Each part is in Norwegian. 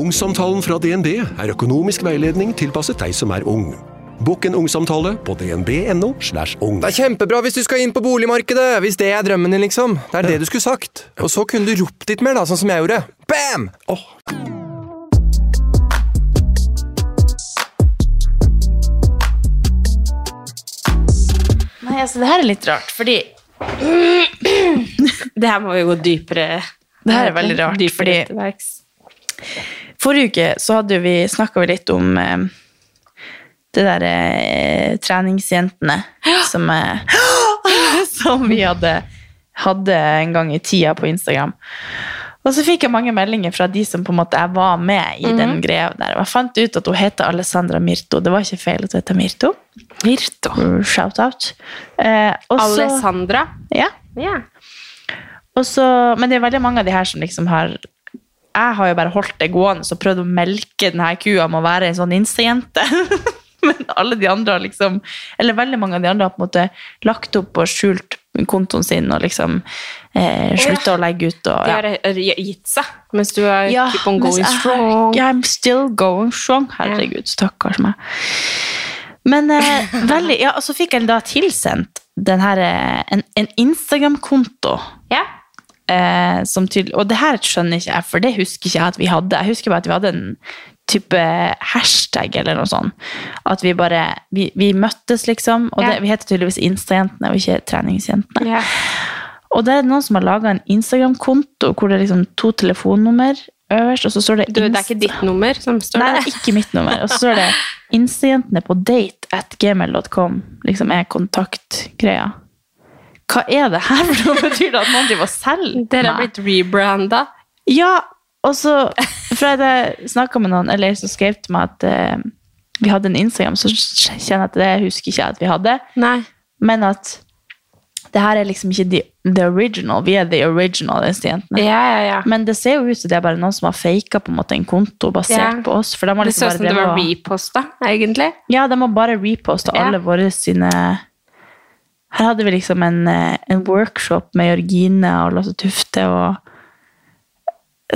Ungsamtalen fra DNB er økonomisk veiledning tilpasset deg som er ung. Bokk en ungsamtale på dnb.no. slash ung. Det er kjempebra hvis du skal inn på boligmarkedet, hvis det er drømmen din, liksom. Det er det du skulle sagt. Og så kunne du ropt litt mer, da, sånn som jeg gjorde. Bam! Oh. Nei, altså, det her er litt rart, fordi Det her må vi gå dypere Det her er veldig rart, fordi-. Forrige uke så hadde vi, snakka litt om eh, det der eh, treningsjentene som, eh, som vi hadde, hadde en gang i tida på Instagram. Og så fikk jeg mange meldinger fra de som på en måte jeg var med i den greia der. Og jeg fant ut at hun heter Alessandra Mirto. Det var ikke feil at hun heter Mirto. Mirto. Shout-out. Eh, Alessandra. Ja. Yeah. Så, men det er veldig mange av de her som liksom har Jeg har jo bare holdt det gående og prøvd å melke denne kua med å være en sånn Insta-jente. men alle de andre har liksom Eller veldig mange av de andre har på en måte lagt opp og skjult kontoen sin og liksom eh, slutta å legge ut. Og, De har eh, gitt seg, mens du er keep on going strong. Ja, I'm still going strong. Herregud, stakkars meg. Men eh, veldig Ja, og så fikk jeg da tilsendt den her, eh, en, en Instagram-konto. Ja. Eh, som tydel- og det her skjønner ikke jeg, for det husker ikke jeg at vi hadde. Jeg husker bare at vi hadde en type hashtag eller noe sånt. At vi bare Vi, vi møttes, liksom. Og Ja. det, vi heter tydeligvis Insta-jentene og ikke Treningsjentene. Ja. Og det er noen som har laga en Instagram-konto hvor det er liksom to telefonnummer øverst, og så står det Du, det er ikke ditt nummer som står Nei, det er ikke mitt nummer. Og så står det 'Instajentene på date at gmail.com'. Liksom er kontaktgreia. Hva er det her for noe? Betyr det at noen driver og selger Dere har blitt rebranda. Ja, og så fra jeg snakka med noen, eller som skrev til meg at eh, vi hadde en Instagram, så kjenner jeg at det husker ikke jeg at vi hadde. Nei. Men at det her er liksom ikke the, the original. Vi er the original, disse jentene. Ja, ja, ja. Men det ser jo ut som det er bare noen som har faka på en en konto basert på oss. For de har Det liksom så ut som det var reposta, egentlig. Ja, de har bare reposta alle våre sine Her hadde vi liksom en, eh, en workshop med Jørgine og Lasse Tufte og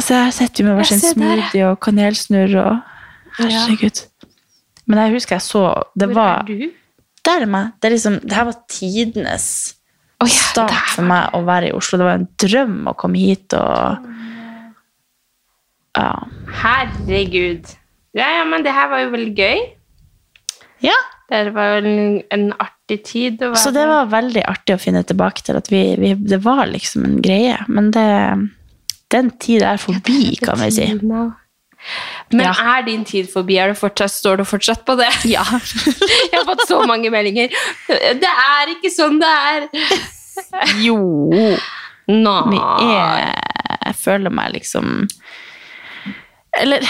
Så her sitter vi med hver sin der, smoothie og kanelsnurr og Herregud. Men jeg husker jeg så Det Hvor var er du? Der er meg. Det, er liksom, det her var tidenes oh, ja, start for meg å være i Oslo. Det var en drøm å komme hit og Ja. Herregud. Ja, ja, men det her var jo veldig gøy. ja. Det var jo en, en artig tid å være Så det var veldig artig å finne tilbake til at vi, vi, det var liksom en greie. Men det, den tida er forbi, kan vi si. Men Ja. er din tid forbi? Er det fortsatt, står du fortsatt på det? Ja. Jeg har fått så mange meldinger. Det er ikke sånn det er. Jo. Nå. Er Jeg føler meg liksom Eller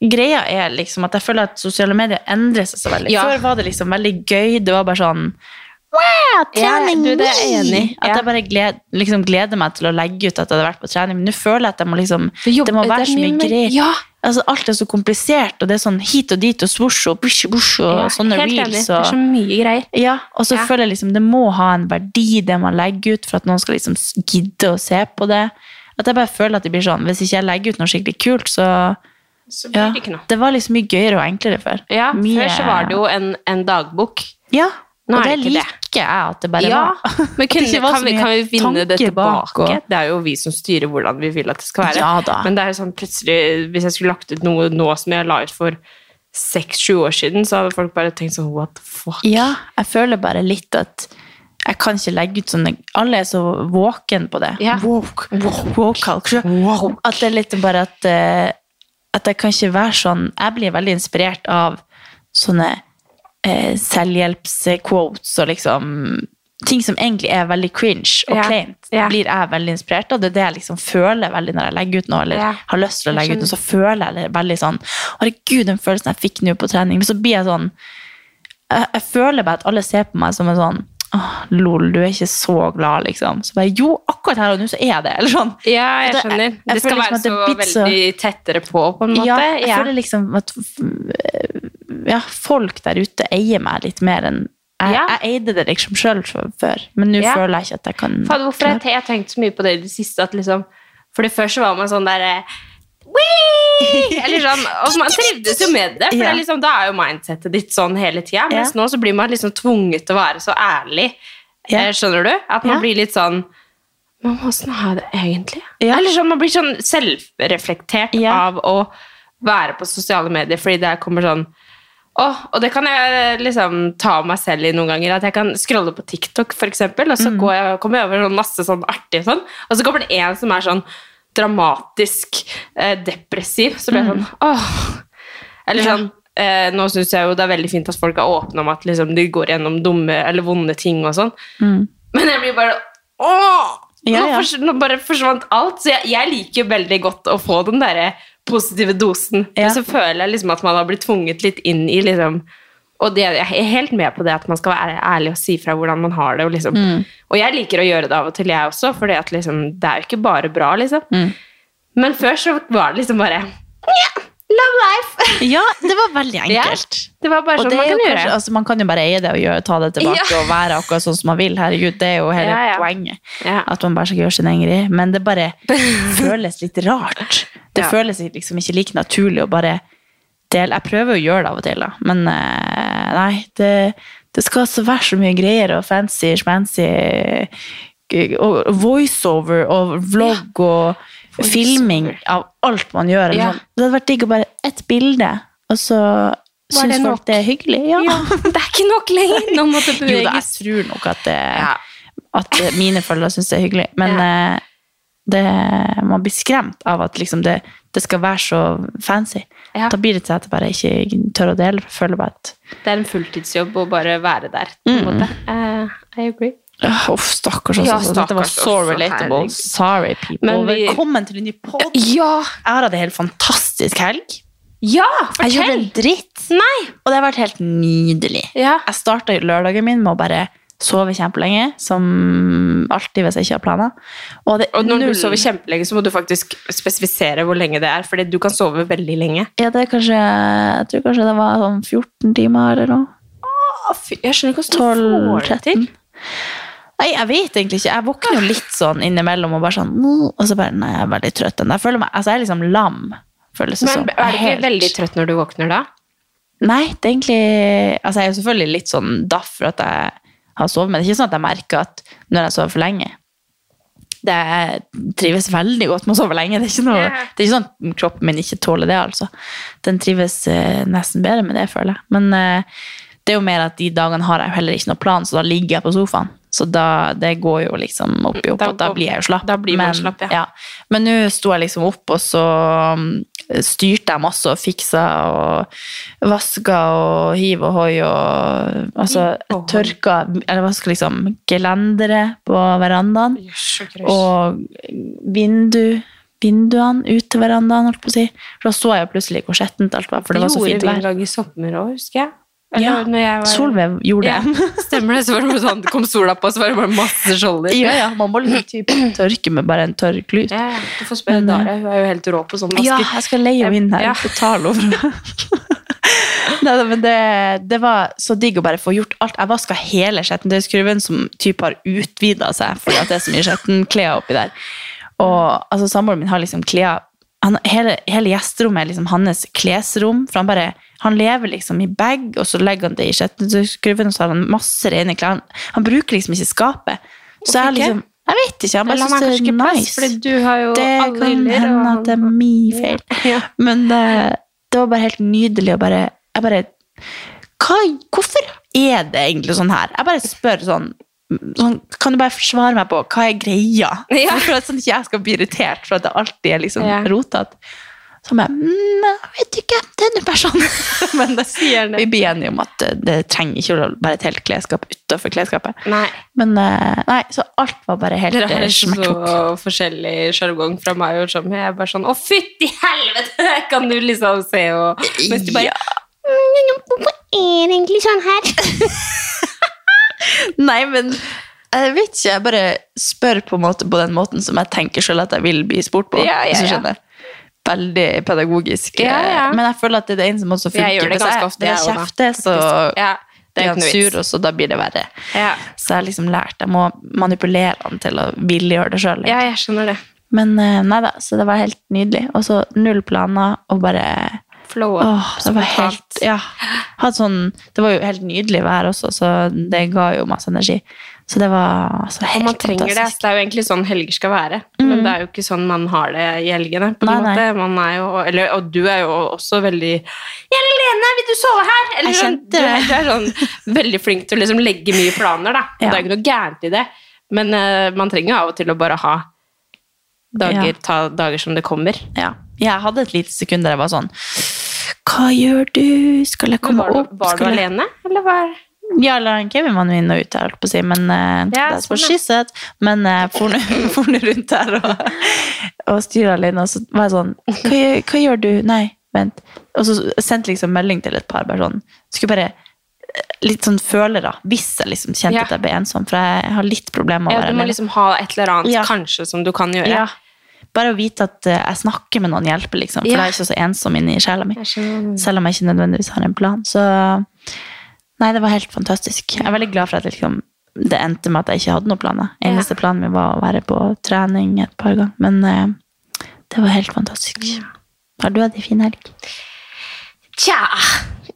greia er liksom at jeg føler at sosiale medier endrer seg så veldig. Ja. Før var det liksom veldig gøy. Det var bare sånn Wow, trening! Ja, du, det er jeg enig i. At jeg bare gled, liksom gleder meg til å legge ut at jeg hadde vært på trening. Men nå føler jeg at jeg må liksom Det må være så mye greier. Ja. Altså, alt er så komplisert, og det er sånn hit og dit og svosj og bush, bush og Ja, sånne helt reels. reels. Det er så mye greier. ja, og så føler jeg liksom det må ha en verdi, det man legger ut, for at noen skal liksom gidde å se på det. At jeg bare føler at det blir sånn, Hvis ikke jeg legger ut noe skikkelig kult, så Så ja, blir det ikke noe. Det var liksom mye gøyere og enklere før. Ja, Mye- Før så var det jo en, en dagbok. Ja, Nå og det det liker jeg at det bare Ja, var. men kunne, var kan, vi, kan vi vinne det tilbake? og- Det er jo vi som styrer hvordan vi vil at det skal være. Ja da. Men det er jo sånn plutselig, hvis jeg skulle lagt ut noe nå som jeg la ut for seks-sju år siden, så hadde folk bare tenkt sånn what the fuck? Ja, jeg føler bare litt at jeg kan ikke legge ut sånne Alle er så våken på det. Walk, Woke. Woke. At det er litt bare at eh, At jeg kan ikke være sånn Jeg blir veldig inspirert av sånne eh, selvhjelpsquotes og liksom ting som egentlig er veldig cringe og yeah. kleint, yeah. blir jeg veldig inspirert av. Det er det jeg liksom føler veldig når jeg legger ut noe, eller yeah. har lyst til å legge ut noe, så føler jeg det veldig sånn Herregud, den følelsen jeg fikk nå på trening. Men så blir jeg sånn Jeg, jeg føler bare at alle ser på meg som en sånn Åh, lol, du er ikke så glad, liksom. Så bare jo, akkurat her og nå så er det. Eller sånn. Ja, jeg Det- skjønner. jeg Det skal liksom være det så så- veldig tettere på, på en måte. Ja, jeg Ja. føler liksom at ja, folk der ute eier meg litt mer enn jeg, Ja. jeg eide det liksom sjøl før, men nå føler jeg ikke at jeg kan Fader, hvorfor har jeg, jeg tenkt så mye på det i det siste at liksom Fordi før så var man sånn derre «Wii!» Eller sånn, og man trivdes jo med det, for det er liksom, da er jo mindsetet ditt sånn hele tida. Mens Ja. nå så blir man liksom tvunget til å være så ærlig. Ja. Eh, Skjønner du? At man Ja. blir litt sånn Men åssen har jeg det egentlig? Ja. Eller sånn, man blir sånn selvreflektert Ja. av å være på sosiale medier, fordi det kommer sånn Oh, og det kan jeg liksom ta meg selv i noen ganger. At jeg kan scrolle på TikTok, eksempel, og så Mm. går jeg, kommer jeg over sånn masse sånn artig sånn, og så kommer det en som er sånn dramatisk eh, depressiv. Så ble jeg sånn åh. Eller Mm. Sånn eh, Nå syns jeg jo det er veldig fint at folk er åpne om at liksom, de går gjennom dumme eller vonde ting og sånn. Men jeg blir bare Åh! Mm. Ja, nå, ja. nå bare forsvant alt. Så jeg, jeg liker jo veldig godt å få den derre positive dosen. Ja. Men så føler jeg liksom at man har blitt tvunget litt inn i liksom Og det, jeg er helt med på det at man skal være ærlig og si fra hvordan man har det. Og, liksom. Mm. og jeg liker å gjøre det av og til, jeg også, for liksom, det er jo ikke bare bra, liksom. Mm. Men før så var det liksom bare yeah, Love life! Ja, det var veldig enkelt. Det var bare sånn man kan kanskje, gjøre. altså, man kan jo bare eie det og gjøre, ta det tilbake Ja. og være akkurat sånn som man vil. Herregud, det er jo hele Ja, ja. poenget. Ja. At man bare skal gjøre sin egen greie. Men det bare føles litt rart. Det Ja. føles liksom ikke like naturlig å bare dele. Jeg prøver å gjøre det av og til, da. men eh, nei, det, det skal altså være så mye greier og fancy, schmancy og voiceover og vlogg og filming av alt man gjør. Ja. sånn. Det hadde vært digg å bare ett bilde, og så syns folk det er hyggelig. Ja. Ja, det er ikke nok lenger! Nå måtte beveges. Jo da, jeg tror nok at, det, Ja. at mine følgere syns det er hyggelig. Men Ja. eh, det, man blir skremt av at liksom det, det skal være så fancy. Ja. Da blir det til at jeg bare ikke tør å dele. føler bare at Det er en fulltidsjobb å bare være der. på en måte. Uh, I agree. Uff, Uff, stakkars. Altså. Ja, Dette var så relatable. Sorry, people. Men vi- Velkommen til en ny pod. Ja! Jeg har hatt en helt fantastisk helg. Ja, fortell! Jeg gjorde en dritt. Nei! Og det har vært helt nydelig. Ja. Jeg starta lørdagen min med å bare sove kjempelenge, som alltid hvis jeg ikke har planer. Og, det, Og når null- du sover kjempelenge, så må du faktisk spesifisere hvor lenge det er, fordi du kan sove veldig lenge. Ja, det er kanskje Jeg tror kanskje det var sånn 14 timer eller noe. Jeg skjønner ikke hvordan du får det 12-13. til. Nei, jeg vet egentlig ikke. Jeg våkner jo litt sånn innimellom og bare sånn Og så bare Nei, jeg er veldig trøtt. Jeg føler meg Altså, jeg er liksom lam. Føles det Men som. er du ikke Helt- veldig trøtt når du våkner da? Nei, det er egentlig Altså, jeg er jo selvfølgelig litt sånn daff for at jeg har sovet, men det er ikke sånn at jeg merker at når jeg sover for lenge det trives veldig godt med å sove lenge. Det er ikke, noe, det er ikke sånn at kroppen min ikke tåler det. altså. Den trives eh, nesten bedre med det, føler jeg. Men eh, det er jo mer at de dagene har jeg jo heller ikke noe plan, så da ligger jeg på sofaen. Så da, det går jo liksom opp i opp, og da blir jeg jo slapp. da blir man men, slapp, ja. Men nå sto jeg liksom opp, og så um, styrte jeg masse og fiksa og vaska og hiv og hoi og Altså, jeg tørka Eller vaska liksom gelendere på verandaen. Og vindu, vinduene ut til verandaen, holdt på å si. Da så jeg plutselig hvor skjettent alt var, for det var så fint Gjorde vi en gang i sommer òg, husker jeg. Ja, var- Solveig gjorde Ja, det. stemmer det. Så var det sånn, kom sola på, så var det bare masse skjolder. Ja, ja, man må litt typ tørke med bare en tørr klut. Ja, ja. Du får spørre Men, eh, Dara, hun er jo helt rå på sånn maske. Ja, jeg skal leie henne inn her. Ja. Betale over Nei, men det, det var så digg å bare få gjort alt. Jeg vaska hele skjettentøyskurven, som typ har utvida seg fordi at det er så mye skjettenklær oppi der. Og altså, samboeren min har liksom klær han, hele, hele gjesterommet er liksom hans klesrom. For han bare han lever liksom i bag, og så legger han det i skjettentøyskurven, og så har han masse rene klær. Han, han bruker liksom ikke skapet. Så jeg liksom Jeg vet ikke. Han bare syns det er nice. plass, du har jo Det alle kan hende og at det er min feil. Ja. Men det, det var bare helt nydelig å bare Jeg bare hva, Hvorfor er det egentlig sånn her? Jeg bare spør sånn, sånn Kan du bare svare meg på hva er greia? Ja. For at sånn ikke jeg skal bli irritert for at det alltid er liksom Ja. rotete. Så jeg mm, Jeg vet ikke, denne personen. Men vi blir enige om at det trenger ikke å være et helt klesskap utafor klesskapet. Nei. Men eh, nei, så alt var bare helt Dere har eh, så forskjellig sjargong fra meg. Og sånn. Jeg er bare sånn Å, fytti helvete! Kan du liksom se og Mens du bare «Mm, Hvorfor er det egentlig sånn her? Nei, men jeg vet ikke. Jeg bare spør på, en måte, på den måten som jeg tenker selv at jeg vil bli spurt på. Ja, ja, du ja. Veldig pedagogisk. Ja. Men jeg føler at det er en som også funker. Jeg gjør det ganske ofte, jeg jeg kjefter, så blir han sur, og så da blir det verre. Ja. Så jeg har liksom lært. Jeg må manipulere han til å ville gjøre det sjøl. ja, jeg skjønner det. Men eh, nei da, så det var helt nydelig. Og så null planer, og bare Flow Åh, det var helt Ja. Sånn, det var jo helt nydelig vær også, så det ga jo masse energi. Så det var altså, Og man trenger fantastisk. Det er jo egentlig sånn helger skal være. Men det er jo ikke sånn man har det i helgene. på Nei, en måte. Man er jo, eller, og du er jo også veldig Ja, Lene, vil du sove her? Eller, Jeg sånn, kjente det. du er sånn veldig flink til å liksom legge mye planer, da. Ja. Det er jo ikke noe gærent i det. Men uh, man trenger jo av og til å bare ha dager, Ja. ta dager som det kommer. Ja. Jeg hadde et lite sekund der jeg var sånn Hva gjør du? Skal jeg komme var du, opp? var du jeg... alene, eller var Ja, la en Kevin var nå inn og ut, jeg holdt på å si, men uh, Ja, that's what sånn, she said. Men jeg for nå for nå rundt der og, og styrer alene, og så var jeg sånn hva, hva gjør du? Nei, vent. Og så sendte jeg liksom melding til et par, bare sånn Skulle bare eh, Litt sånn følere, hvis jeg liksom kjente Ja. at jeg ble ensom, for jeg har litt problemer med å ja, Du må liksom ha et eller annet Ja. kanskje som du kan gjøre. Ja. Bare å vite at eh, jeg snakker med noen hjelper, liksom. For Ja. jeg er ikke så ensom inni sjela mi. Selv om jeg ikke nødvendigvis har en plan. Så nei, det var helt fantastisk. Jeg er veldig glad for at liksom, det endte med at jeg ikke hadde noen planer. Eneste planen min var å være på trening et par ganger. Men eh, det var helt fantastisk. Har du hatt en fin helg? Tja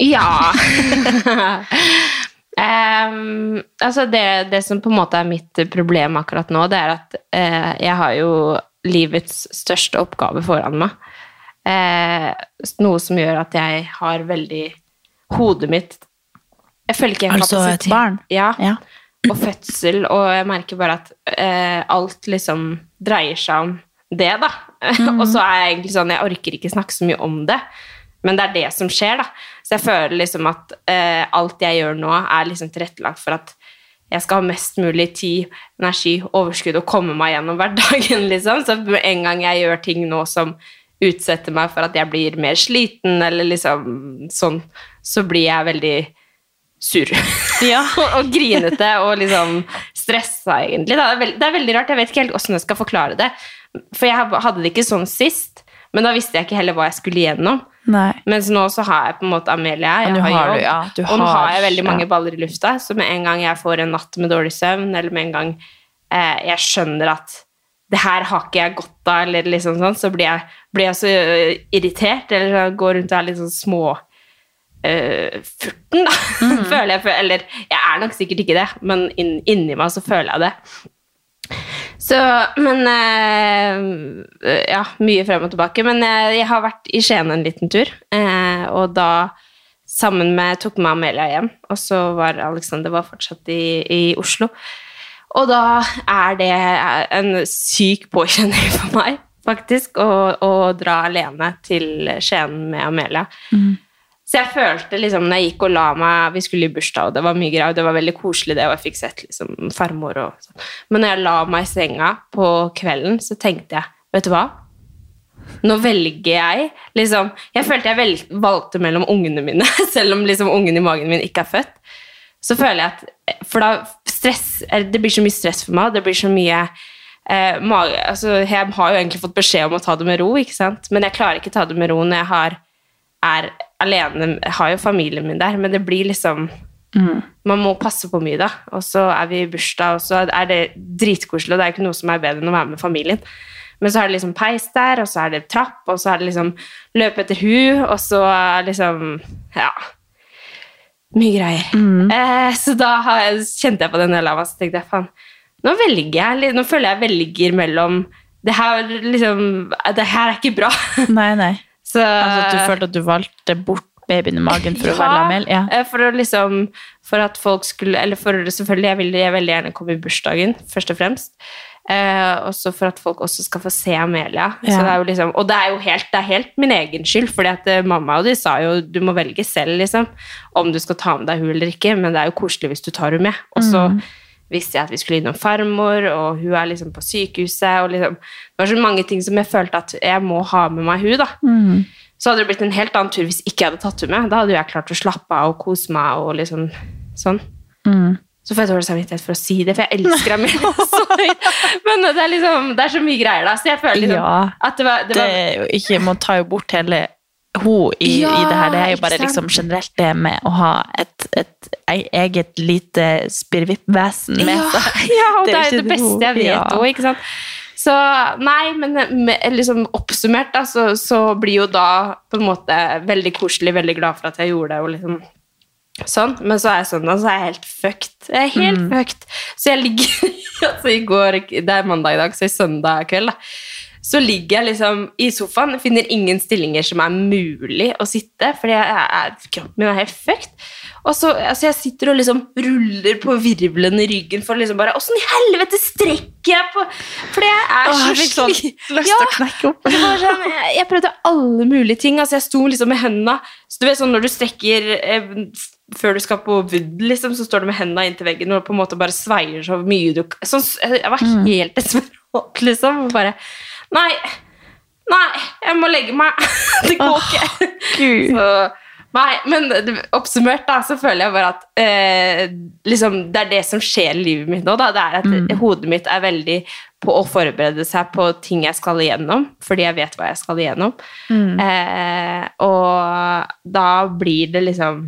Ja. um, altså det, det som på en måte er mitt problem akkurat nå, det er at uh, jeg har jo livets største oppgave foran meg. Eh, noe som gjør at jeg har veldig Hodet mitt Jeg føler ikke jeg har Altså et barn? Ja. Ja. Og fødsel, og jeg merker bare at eh, alt liksom dreier seg om det, da. og så er jeg egentlig sånn Jeg orker ikke snakke så mye om det. Men det er det som skjer, da. Så jeg føler liksom at eh, alt jeg gjør nå, er liksom tilrettelagt for at jeg skal ha mest mulig tid, energi, overskudd og komme meg gjennom hverdagen, liksom. Så en gang jeg gjør ting nå som utsetter meg for at jeg blir mer sliten, eller liksom sånn, så blir jeg veldig sur. Ja. og, grinete og liksom stressa, egentlig. Det, er veld, det er veldig rart. Jeg vet ikke helt hvordan jeg skal forklare det. For jeg hadde det ikke sånn sist, men da visste jeg ikke heller hva jeg skulle igjennom. Nei. Mens nå så har jeg på en måte Amelia, jeg Ja, har har jobb, du- ja, du og nå har- har jeg veldig mange ja. baller i lufta, så med en gang jeg får en natt med dårlig søvn, eller med en gang eh, jeg skjønner at det her har ikke jeg godt av, eller liksom sånn, så blir jeg, blir jeg så øh, irritert, eller så går rundt og er litt sånn små øh, furten, da. Mhm. føler jeg, eller jeg er nok sikkert ikke det, men inn, inni meg så føler jeg det. Så, men eh, Ja, mye frem og tilbake. Men eh, jeg har vært i Skien en liten tur, eh, og da sammen med tok med Amelia hjem, og så var Alexander var fortsatt i, i Oslo. Og da er det en syk påkjenning for meg, faktisk, å, å dra alene til Skien med Amelia. Så jeg følte liksom, når jeg gikk og la meg Vi skulle i bursdag, og det var mye greier, det var veldig koselig, det, og jeg fikk sett liksom, farmor og sånn. Men når jeg la meg i senga på kvelden, så tenkte jeg Vet du hva? Nå velger jeg liksom Jeg følte jeg vel, valgte mellom ungene mine, selv om liksom ungen i magen min ikke er født. Så føler jeg at For da stress Det blir så mye stress for meg, det blir så mye eh, mage, altså, Jeg har jo egentlig fått beskjed om å ta det med ro, ikke sant? men jeg klarer ikke ta det med ro når jeg har er alene Jeg har jo familien min der, men det blir liksom Man må passe på mye, da. Og så er vi i bursdag, og så er det dritkoselig, og det er ikke noe som er bedre enn å være med familien. Men så er det liksom peis der, og så er det trapp, og så er det liksom løpe etter hu, og så liksom Ja. Mye greier. Eh, så da har jeg, kjente jeg på den lava, så tenkte jeg faen, nå velger jeg Nå føler jeg velger mellom det her, liksom, det her er ikke bra. Nei, nei. Så, Altså at du følte at du valgte bort babyen i magen for å være lamell? Ja. eh, For å liksom For at folk skulle Eller for selvfølgelig, jeg ville jeg veldig gjerne komme i bursdagen, først og fremst. Eh, også for at folk også skal få se Amelia. Ja. Så det er jo liksom, og det er jo helt, det er helt min egen skyld, fordi at eh, mamma og de sa jo du må velge selv liksom, om du skal ta med deg hun eller ikke, men det er jo koselig hvis du tar hun med. Og så visste jeg at vi skulle innom farmor, og hun er liksom på sykehuset, og liksom, det var så mange ting som jeg følte at jeg må ha med meg hun da. Så hadde det blitt en helt annen tur hvis ikke jeg hadde tatt hun med. Da hadde jeg klart å slappe av og kose meg og liksom sånn. Så får jeg dårlig samvittighet for å si det, for jeg elsker Amelia. Men det er liksom, det er så mye greier da, så jeg føler liksom Ja. at det var, det Det var jo ikke, Man tar jo bort hele hun i, Ja, i det her. Det er jo bare liksom generelt det med å ha et, et eget lite spirrevippvesen med seg. ja, og det er jo det beste jeg vet Ja. ikke sant? Så nei, men med, liksom oppsummert da, så, så blir jo da på en måte veldig koselig, veldig glad for at jeg gjorde det, og liksom sånn. Men så er jeg så er jeg helt fucked. Jeg er helt fucked. Så jeg ligger, altså i går, det er mandag i dag, så i søndag kveld da, så ligger jeg liksom i sofaen, finner ingen stillinger som er mulig å sitte, fordi jeg er, kroppen min er helt fucked. Og så, altså jeg sitter og liksom ruller på virvlene i ryggen for liksom bare, hvordan i helvete strekker jeg på? Fordi jeg er Åh, så sliten. sånn ja, sånn, jeg, jeg prøvde alle mulige ting. Altså, jeg sto liksom med hendene Så du vet sånn når du strekker eh, før du skal på wood, liksom, så står du med hendene inntil veggen og på en måte bare sveier så mye du sånn, Jeg var helt desperat, liksom. Bare Nei, nei, jeg må legge meg. Det går ikke. Gud. Så, nei, men oppsummert da, så føler jeg bare at eh, liksom, det er det som skjer i livet mitt nå. Da. Det er at hodet mitt er veldig på å forberede seg på ting jeg skal igjennom, fordi jeg vet hva jeg skal igjennom. Eh, og da blir det liksom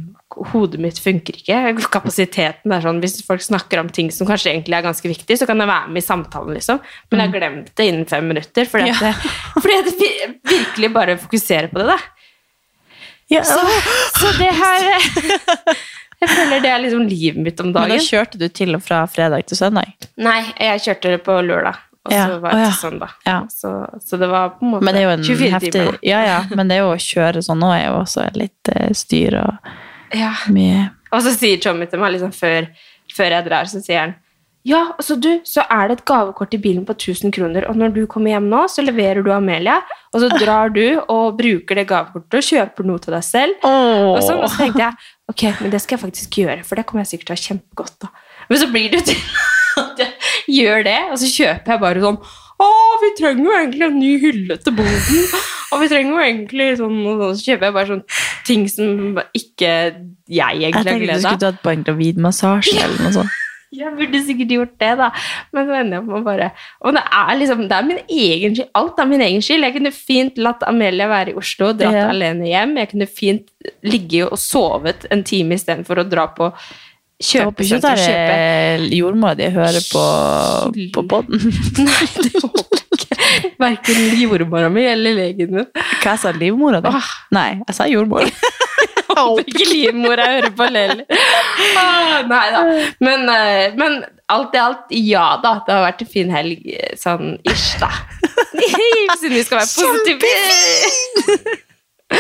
Hodet mitt funker ikke. Kapasiteten er sånn Hvis folk snakker om ting som kanskje egentlig er ganske viktig, så kan jeg være med i samtalen, liksom. Men jeg har glemt det innen fem minutter, fordi, at, det, fordi at jeg virkelig bare fokuserer på det. da Ja. så, så det her Jeg føler det er liksom livet mitt om dagen. Men da kjørte du til og fra fredag til søndag? Nei, jeg kjørte det på lørdag, og Ja, så var det til søndag. Ja. Så, så det var på en måte Men det jo en 24 heftig timer. Ja, ja, men det er å kjøre sånn nå er jo også litt eh, styr og Ja. Med... Og så sier Tommy til meg liksom før, før jeg drar, så sier han ja, altså du, så er det et gavekort i bilen på 1000 kroner, og når du kommer hjem nå, så leverer du Amelia, og så drar du og bruker det gavekortet og kjøper noe til deg selv. Og så, og så tenkte jeg, ok, men det skal jeg faktisk gjøre, for det kommer jeg sikkert til å ha kjempegodt av. Men så blir det jo til at jeg gjør det, og så kjøper jeg bare sånn, å, vi trenger jo egentlig en ny hylle til boden, og vi trenger jo egentlig sånn, og sånn, så kjøper jeg bare sånn ting som ikke jeg Jeg egentlig har tenkte du skulle tatt på en gravidmassasje eller noe sånt. Jeg burde sikkert gjort det, da. Men så ender jeg på å bare Og det er liksom, det er min egen skyld. Alt er min egen skyld. Jeg kunne fint latt Amelia være i Oslo og dratt Ja. alene hjem. Jeg kunne fint ligge og sovet en time istedenfor å dra på Jeg håper ikke kjøpe er jordmora di hører på, på poden. Nei, det håper jeg ikke. Verken jordmora mi eller legen min. Hva jeg sa livmora di? Ah. Nei, jeg sa jordmor. Jeg håper ikke livmora hører på heller. Ah, nei da. Men, eh, men alt i alt, ja da. Det har vært en fin helg, eh, sånn ish, da. Siden vi skal være positive.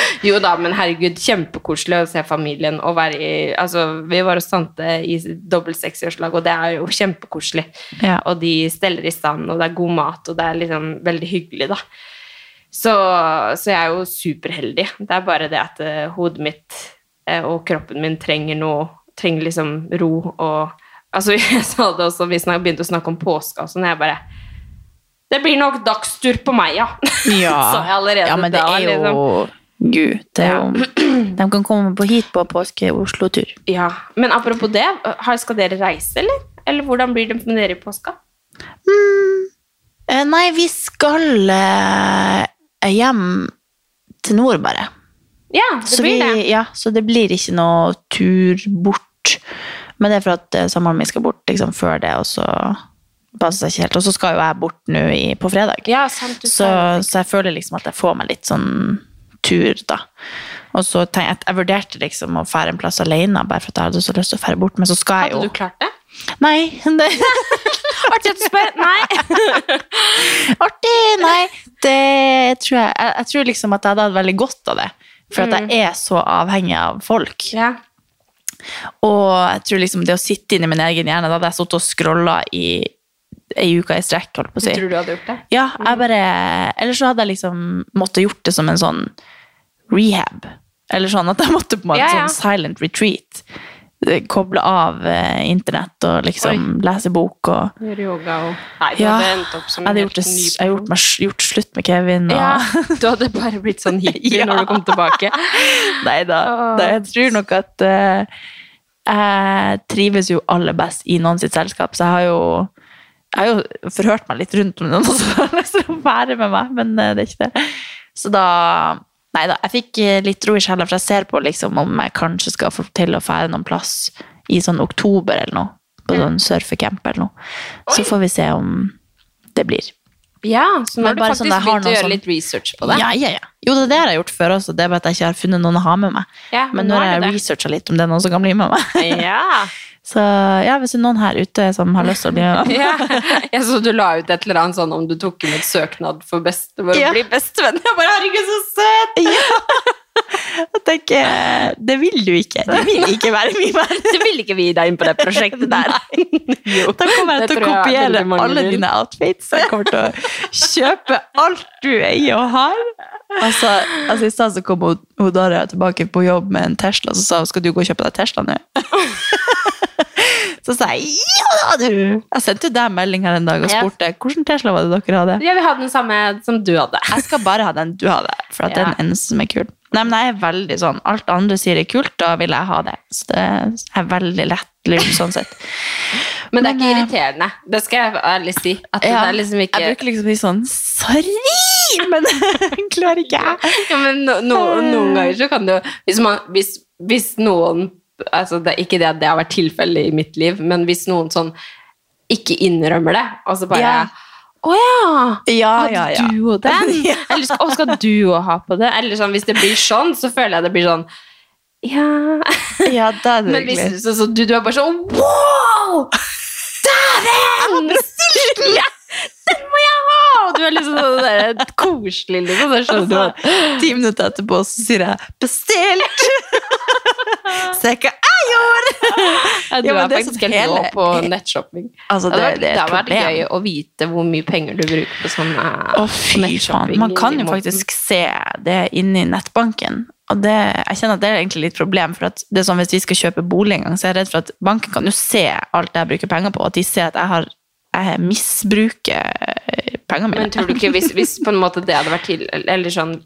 Jo da, men herregud, kjempekoselig å se familien og være i Altså, vi var hos tante i dobbelt 60-årslag, og det er jo kjempekoselig. Ja. Og de steller i stand, og det er god mat, og det er liksom veldig hyggelig, da. Så, så jeg er jo superheldig. Det er bare det at uh, hodet mitt uh, og kroppen min trenger noe Trenger liksom ro og Altså, jeg sa det også, vi snak, begynte å snakke om påske og sånn, jeg bare Det blir nok dagstur på meg, ja. Ja. Sa jeg allerede ja, men det da, er jo liksom. Gud, det er jo De kan komme på hit på påske-Oslo-tur. Ja, Men apropos det, skal dere reise, eller? Eller hvordan blir det med dere i påska? Mm, Nei, vi skal eh, hjem til nord, bare. Ja, det Så, blir vi, det. ja, så det blir ikke noe tur bort. Men det er for at eh, samboeren min skal bort liksom, før det, og så passer det ikke helt. Og så skal jo jeg bort nå på fredag. Ja, sant, Så, så jeg føler liksom at jeg får meg litt sånn tur, da. Og så tenkte jeg, jeg vurderte liksom å fære en plass alene, bare for at jeg hadde så lyst til å fære bort, men så skal jeg jo Hadde du klart det? Nei, det Artig at du spør. Nei. Artig! Nei, det tror jeg Jeg, jeg tror liksom at jeg hadde hatt veldig godt av det. For at jeg er så avhengig av folk. Ja. Og jeg tror liksom det å sitte inni min egen hjerne Da hadde jeg sittet og scrolla i ei uke i strekk, holdt på å si. Du Tror du hadde gjort det? Ja, jeg bare Eller så hadde jeg liksom måttet gjort det som en sånn rehab. Eller sånn at jeg måtte på en måte Ja, ja. sånn silent retreat. Koble av eh, internett og liksom lese bok og Gjøre yoga og Nei, du Ja, hadde endt opp som en helt det, ny jeg hadde gjort, meg, gjort slutt med Kevin og Ja, du hadde bare blitt sånn hippie Ja. når du kom tilbake. Nei da. da. Jeg tror nok at eh, jeg trives jo aller best i noen sitt selskap, så jeg har jo jeg har jo forhørt meg litt rundt om noen som har lyst til å være med meg, men eh, det er ikke det. Så da Nei da, jeg fikk eh, litt ro i sjela, for jeg ser på liksom om jeg kanskje skal få til å fære noen plass i sånn oktober eller noe. På sånn surfecamp eller noe. Så får vi se om det blir. Ja, så nå har du faktisk sånn, begynt å gjøre sånn- litt research på det. Ja, ja, ja. Jo, det er det jeg har gjort før også. Det er bare at jeg ikke har funnet noen å ha med meg. Ja, men men nå har jeg researcha litt om det er noen som kan bli med meg. Ja. Så ja, hvis det er noen her ute som har lyst til å bli med meg. ja. Jeg så du la ut et eller annet sånn om du tok imot søknad for, best, for Ja. å bli bestevenn. Jeg bare, herregud, så søt! Jeg tenker, det vil du ikke. Det vil ikke være min meg. Du vil ikke vi deg inn på det prosjektet der. Jo, Da kommer jeg til å kopiere alle vil. dine outfits. Jeg kommer til å kjøpe alt du eier og har. Altså, altså I stad så kom Daria tilbake på jobb med en Tesla, så sa hun skal du gå og kjøpe deg Tesla nå. Så sa jeg ja da, du! Jeg sendte deg melding her en dag og Ja. spurte hvilken Tesla var det dere hadde. Ja, vi hadde den samme som du hadde. Jeg skal bare ha den du hadde, for at det er Ja. den eneste som er kul. Nei, men jeg er veldig sånn, Alt andre sier er kult, da vil jeg ha det. Så det er veldig lett lurt sånn sett. Men det er ikke eh, irriterende. Det skal jeg ærlig si. At Ja, det er liksom ikke Jeg bruker liksom å si sånn Sorry! Men klarer ikke jeg. ja, men no, no, Noen ganger så kan det jo Hvis, man, hvis, hvis noen altså det, Ikke det at det har vært tilfellet i mitt liv, men hvis noen sånn ikke innrømmer det, og så bare Ja. Å ja! Ja, Hadde ja, ja. du og den? Eller skal, å, skal du òg ha på det? Eller sånn, Hvis det blir sånn, så føler jeg det blir sånn Ja Ja, da er det Men hvis så, så du, du er bare sånn Wow! Dæven! Ja, den må jeg ha! Og du er liksom sånn der, koselig, liksom. Det at- Ti minutter etterpå så sier jeg 'bestilt'! Se hva jeg gjorde! Du Ja, er faktisk sånn helt rå hele- på nettshopping. Altså, det, det- hadde vært- det det vært gøy å vite hvor mye penger du bruker på sånn eh, nettshopping Man kan jo faktisk se det inni nettbanken. Og det, jeg kjenner at det er egentlig litt problem, for at det er sånn hvis vi skal kjøpe bolig en gang, så er jeg redd for at banken kan jo se alt jeg bruker penger på, og at de ser at jeg har jeg misbruker pengene mine. Men tror du ikke hvis, hvis på en måte det hadde vært til Eller sånn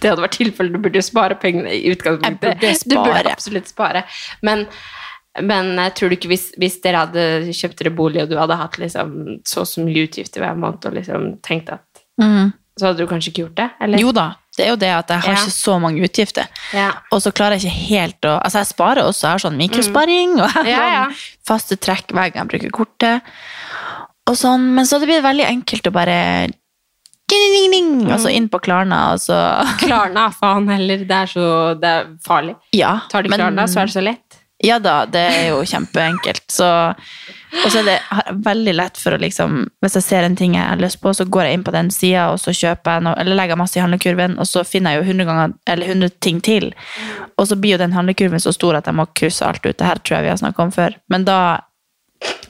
Det hadde vært tilfellet, du burde jo spare pengene i utgangspunktet. Du burde absolutt spare. Men, men jeg tror du ikke hvis, hvis dere hadde kjøpt dere bolig, og du hadde hatt liksom så og så mye utgifter hver måned, og liksom tenkt at mm. Så hadde du kanskje ikke gjort det? Eller? Jo da, det er jo det at jeg har Ja. ikke så mange utgifter. Ja. Og så klarer jeg ikke helt å Altså, jeg sparer også. Jeg har sånn mikrosparing, og jeg har Mm. Ja, ja. sånn faste trekk hver gang jeg bruker kortet. Og sånn, men så hadde det blitt veldig enkelt å bare ding, ding, Mm. Og så inn på Klarna, og så Klarna, faen heller. Det er så det er farlig. Ja. Tar men- Klarna, så er det så lett. Ja da, det er jo kjempeenkelt. Så, og så er det veldig lett for å liksom Hvis jeg ser en ting jeg har lyst på, så går jeg inn på den sida, og så kjøper jeg noe, eller legger jeg masse i handlekurven, og så finner jeg jo 100, ganger, eller 100 ting til. Og så blir jo den handlekurven så stor at jeg må krysse alt ut. Det her tror jeg vi har snakka om før. Men da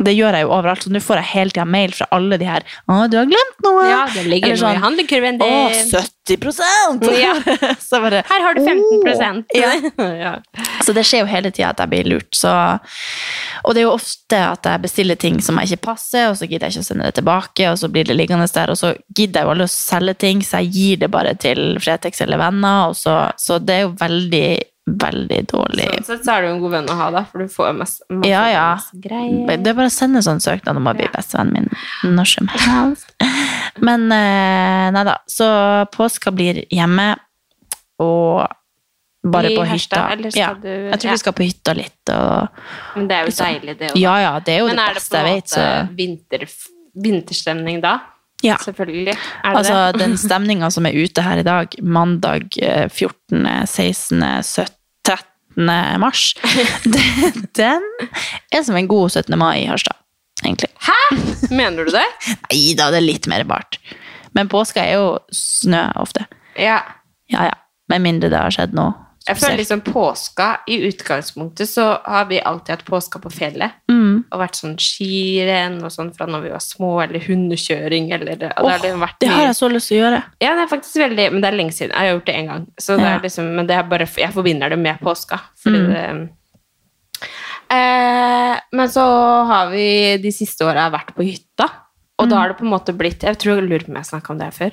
Det gjør jeg jo overalt, så nå får jeg hele tida mail fra alle de her 'Å, du har glemt noe!' Ja, det ligger Eller noe i handlekurven din. Å, 70 Ja. Så bare Her har du 15 ja. ja. Så det skjer jo hele tida at jeg blir lurt. Så, og det er jo ofte at jeg bestiller ting som jeg ikke passer, og så gidder jeg ikke å sende det tilbake, og så blir det liggende der, og så gidder jeg jo aldri å selge ting, så jeg gir det bare til Fretex eller venner, så, så det er jo veldig, veldig dårlig. Sånn sett så er du en god venn å ha, da, for du får masse, masse, Ja, ja. masse greier. Det er bare å sende sånn søknad om å bli bestevennen min når som helst. Men eh, nei da. Så påska blir hjemme, og bare I på hytta. Ja, du- jeg tror vi skal på hytta litt. Og, Men det er jo deilig, det òg. ja, ja, det er jo Men det er det beste på en jeg vet. Så. måte vinter, vinterstemning da? Ja. Selvfølgelig. Er det Altså, det? den stemninga som er ute her i dag, mandag eh, 14., 16., 17., 13. mars, den, den er som en god 17. mai i Harstad, egentlig. Hæ? Mener du det? Nei da, det er litt mer bart. Men påska er jo snø ofte. Ja. Ja, ja. Med mindre det har skjedd noe Jeg føler liksom påska I utgangspunktet så har vi alltid hatt påska på fjellet. Mm. Og vært sånn skirenn og sånn fra når vi var små, eller hundekjøring, eller og det har det har jeg så lyst til å gjøre. Ja, det er faktisk veldig Men det er lenge siden. Jeg har gjort det én gang. Så det Ja. er liksom, men det er bare, jeg forbinder det med påska. Fordi Mm. det eh, Men så har vi de siste åra vært på hytta. Og Mm. da har det på en måte blitt Jeg tror jeg lurer på om jeg snakka om det her før.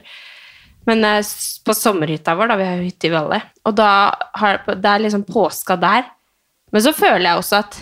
Men eh, på sommerhytta vår, da, vi har jo hytte i Valle, og da har det er liksom påska der. Men så føler jeg også at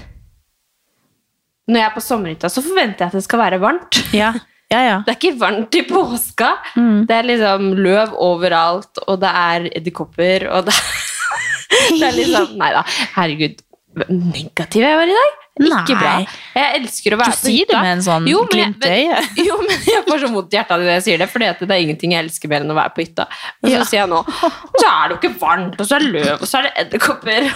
når jeg er på sommerhytta, så forventer jeg at det skal være varmt. Ja, ja, ja. Det er ikke varmt i påska. Mm. Det er liksom løv overalt, og det er edderkopper, og det det er liksom Nei da, herregud. Negativ jeg var i dag. Ikke Nei. bra. Jeg elsker å være på hytta. Du sier det med en sånn Jo, men glimt i øyet. Jo, men jeg får så vondt i hjertet når jeg sier det, for det er ingenting jeg elsker mer enn å være på hytta. Men så Ja. sier jeg nå så er det jo ikke varmt, og så er det løv, og så er det edderkopper.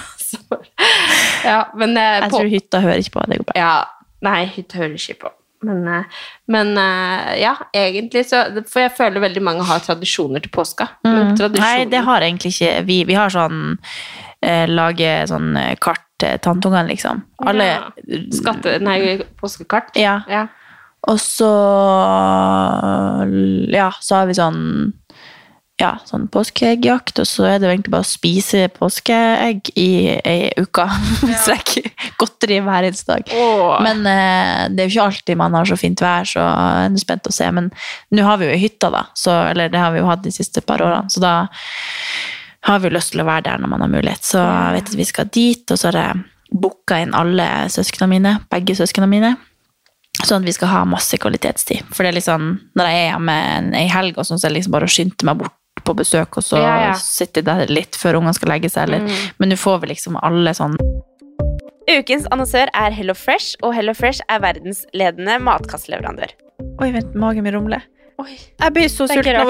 Ja, men eh, Jeg på- tror hytta hører ikke på. edderkopper. ja, nei, hytta hører ikke på. Men, eh, men eh, ja, egentlig så For jeg føler veldig mange har tradisjoner til påska. Mm. Tradisjoner. Nei, det har egentlig ikke vi. Vi har sånn eh, Lage sånn kart til tanteungene, liksom. Alle Ja. Skatte... Nei, påskekart. Ja. Ja. Og så Ja, så har vi sånn ja, sånn påskeeggjakt, og så er det jo egentlig bare å spise påskeegg i ei uke. hvis det godteri hver eneste dag. Åh. Men eh, det er jo ikke alltid man har så fint vær, så jeg er spent å se. Men nå har vi jo hytta, da. Så, eller det har vi jo hatt de siste par årene. Så da har vi jo lyst til å være der når man har mulighet. Så jeg vet at vi skal dit, og så har jeg booka inn alle søsknene mine. Begge søsknene mine. Sånn at vi skal ha masse kvalitetstid. For det er liksom, når jeg er hjemme ei helg, og sånn, så er det liksom bare å skynde meg bort på besøk, og så Ja, ja. sitte der litt før ungene skal legge seg. Eller. Men nå får vi liksom alle sånn Ukens annonsør er Hello Fresh, og Hello Fresh er verdensledende matkastleverandør. Oi, vent, magen min rumler. Oi. Jeg blir så sulten av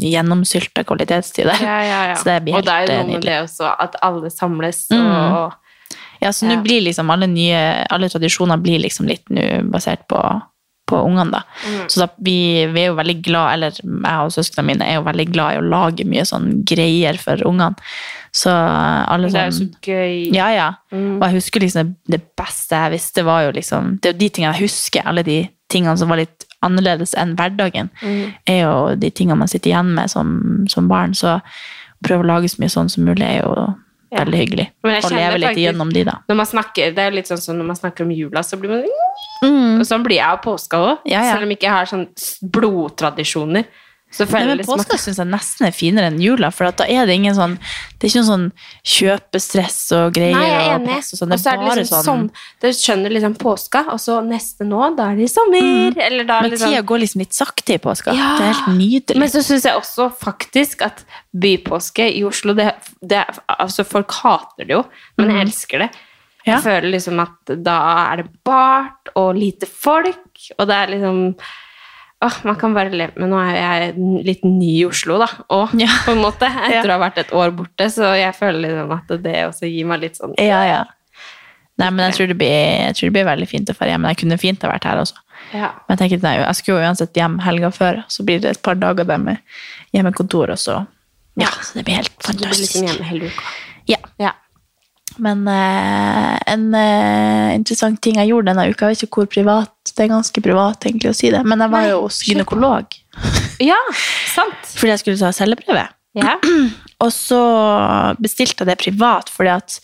Gjennomsylta kvalitetstid der. Ja, ja, ja. Så det blir og det er jo eh, noe med det også, at alle samles Mm. Ja, så nå blir liksom alle nye Alle tradisjoner blir liksom litt nå basert på, på ungene, da. Mm. Så da, vi, vi er jo veldig glad Eller jeg og søsknene mine er jo veldig glad i å lage mye sånn greier for ungene. Så alle sånn Det er jo sånn så gøy. Ja, ja. Mm. Og jeg husker liksom det beste jeg visste, var jo liksom Det er jo de tingene jeg husker, alle de tingene som var litt annerledes enn hverdagen, Mm. er jo de tingene man sitter igjen med som, som barn. Så å prøve å lage så mye sånn som mulig er jo Ja. veldig hyggelig. Å kjenner leve litt faktisk- igjennom de, da. Når man snakker, det er litt sånn som når man snakker om jula, så blir man Mm. Og sånn blir jeg av påska òg. Ja, ja. Selv om jeg ikke har sånn blodtradisjoner, Så Nei, men liksom påska syns jeg nesten er finere enn jula, for at da er det ingen sånn Det er ikke noe sånn kjøpestress og greier. Nei, jeg er enig. og sånn. Det Og så er er det liksom sånn sånn Dere skjønner liksom påska, og så neste nå, da er det i sommer. Eller da Men liksom tida går liksom litt sakte i påska. Ja. Det er helt nydelig. Men så syns jeg også faktisk at bypåske i Oslo det, det, altså Folk hater det jo, men jeg elsker det. Ja. Jeg føler liksom at da er det bart og lite folk, og det er liksom Åh, man kan bare leve Men nå er jeg litt ny i Oslo, da, og Ja. på en måte, etter å ha vært et år borte, så jeg føler liksom at det også gir meg litt sånn Ja, ja. Nei, men jeg tror, det blir, jeg tror det blir veldig fint å dra hjem. Men jeg kunne fint ha vært her også. Ja. Men jeg tenker, nei, jeg skulle jo uansett hjem helga før, så blir det et par dager der med hjemmekontor, og så Ja, så det blir helt fantastisk. Så du blir liksom hjemme hele uka. Ja. Ja. Men eh, en eh, interessant ting jeg gjorde denne uka, jeg vet ikke hvor privat, det er ganske privat egentlig å si det, men jeg var Nei, jo hos gynekolog ja, sant. fordi jeg skulle ta celleprøve. Ja. Og så bestilte jeg det privat fordi at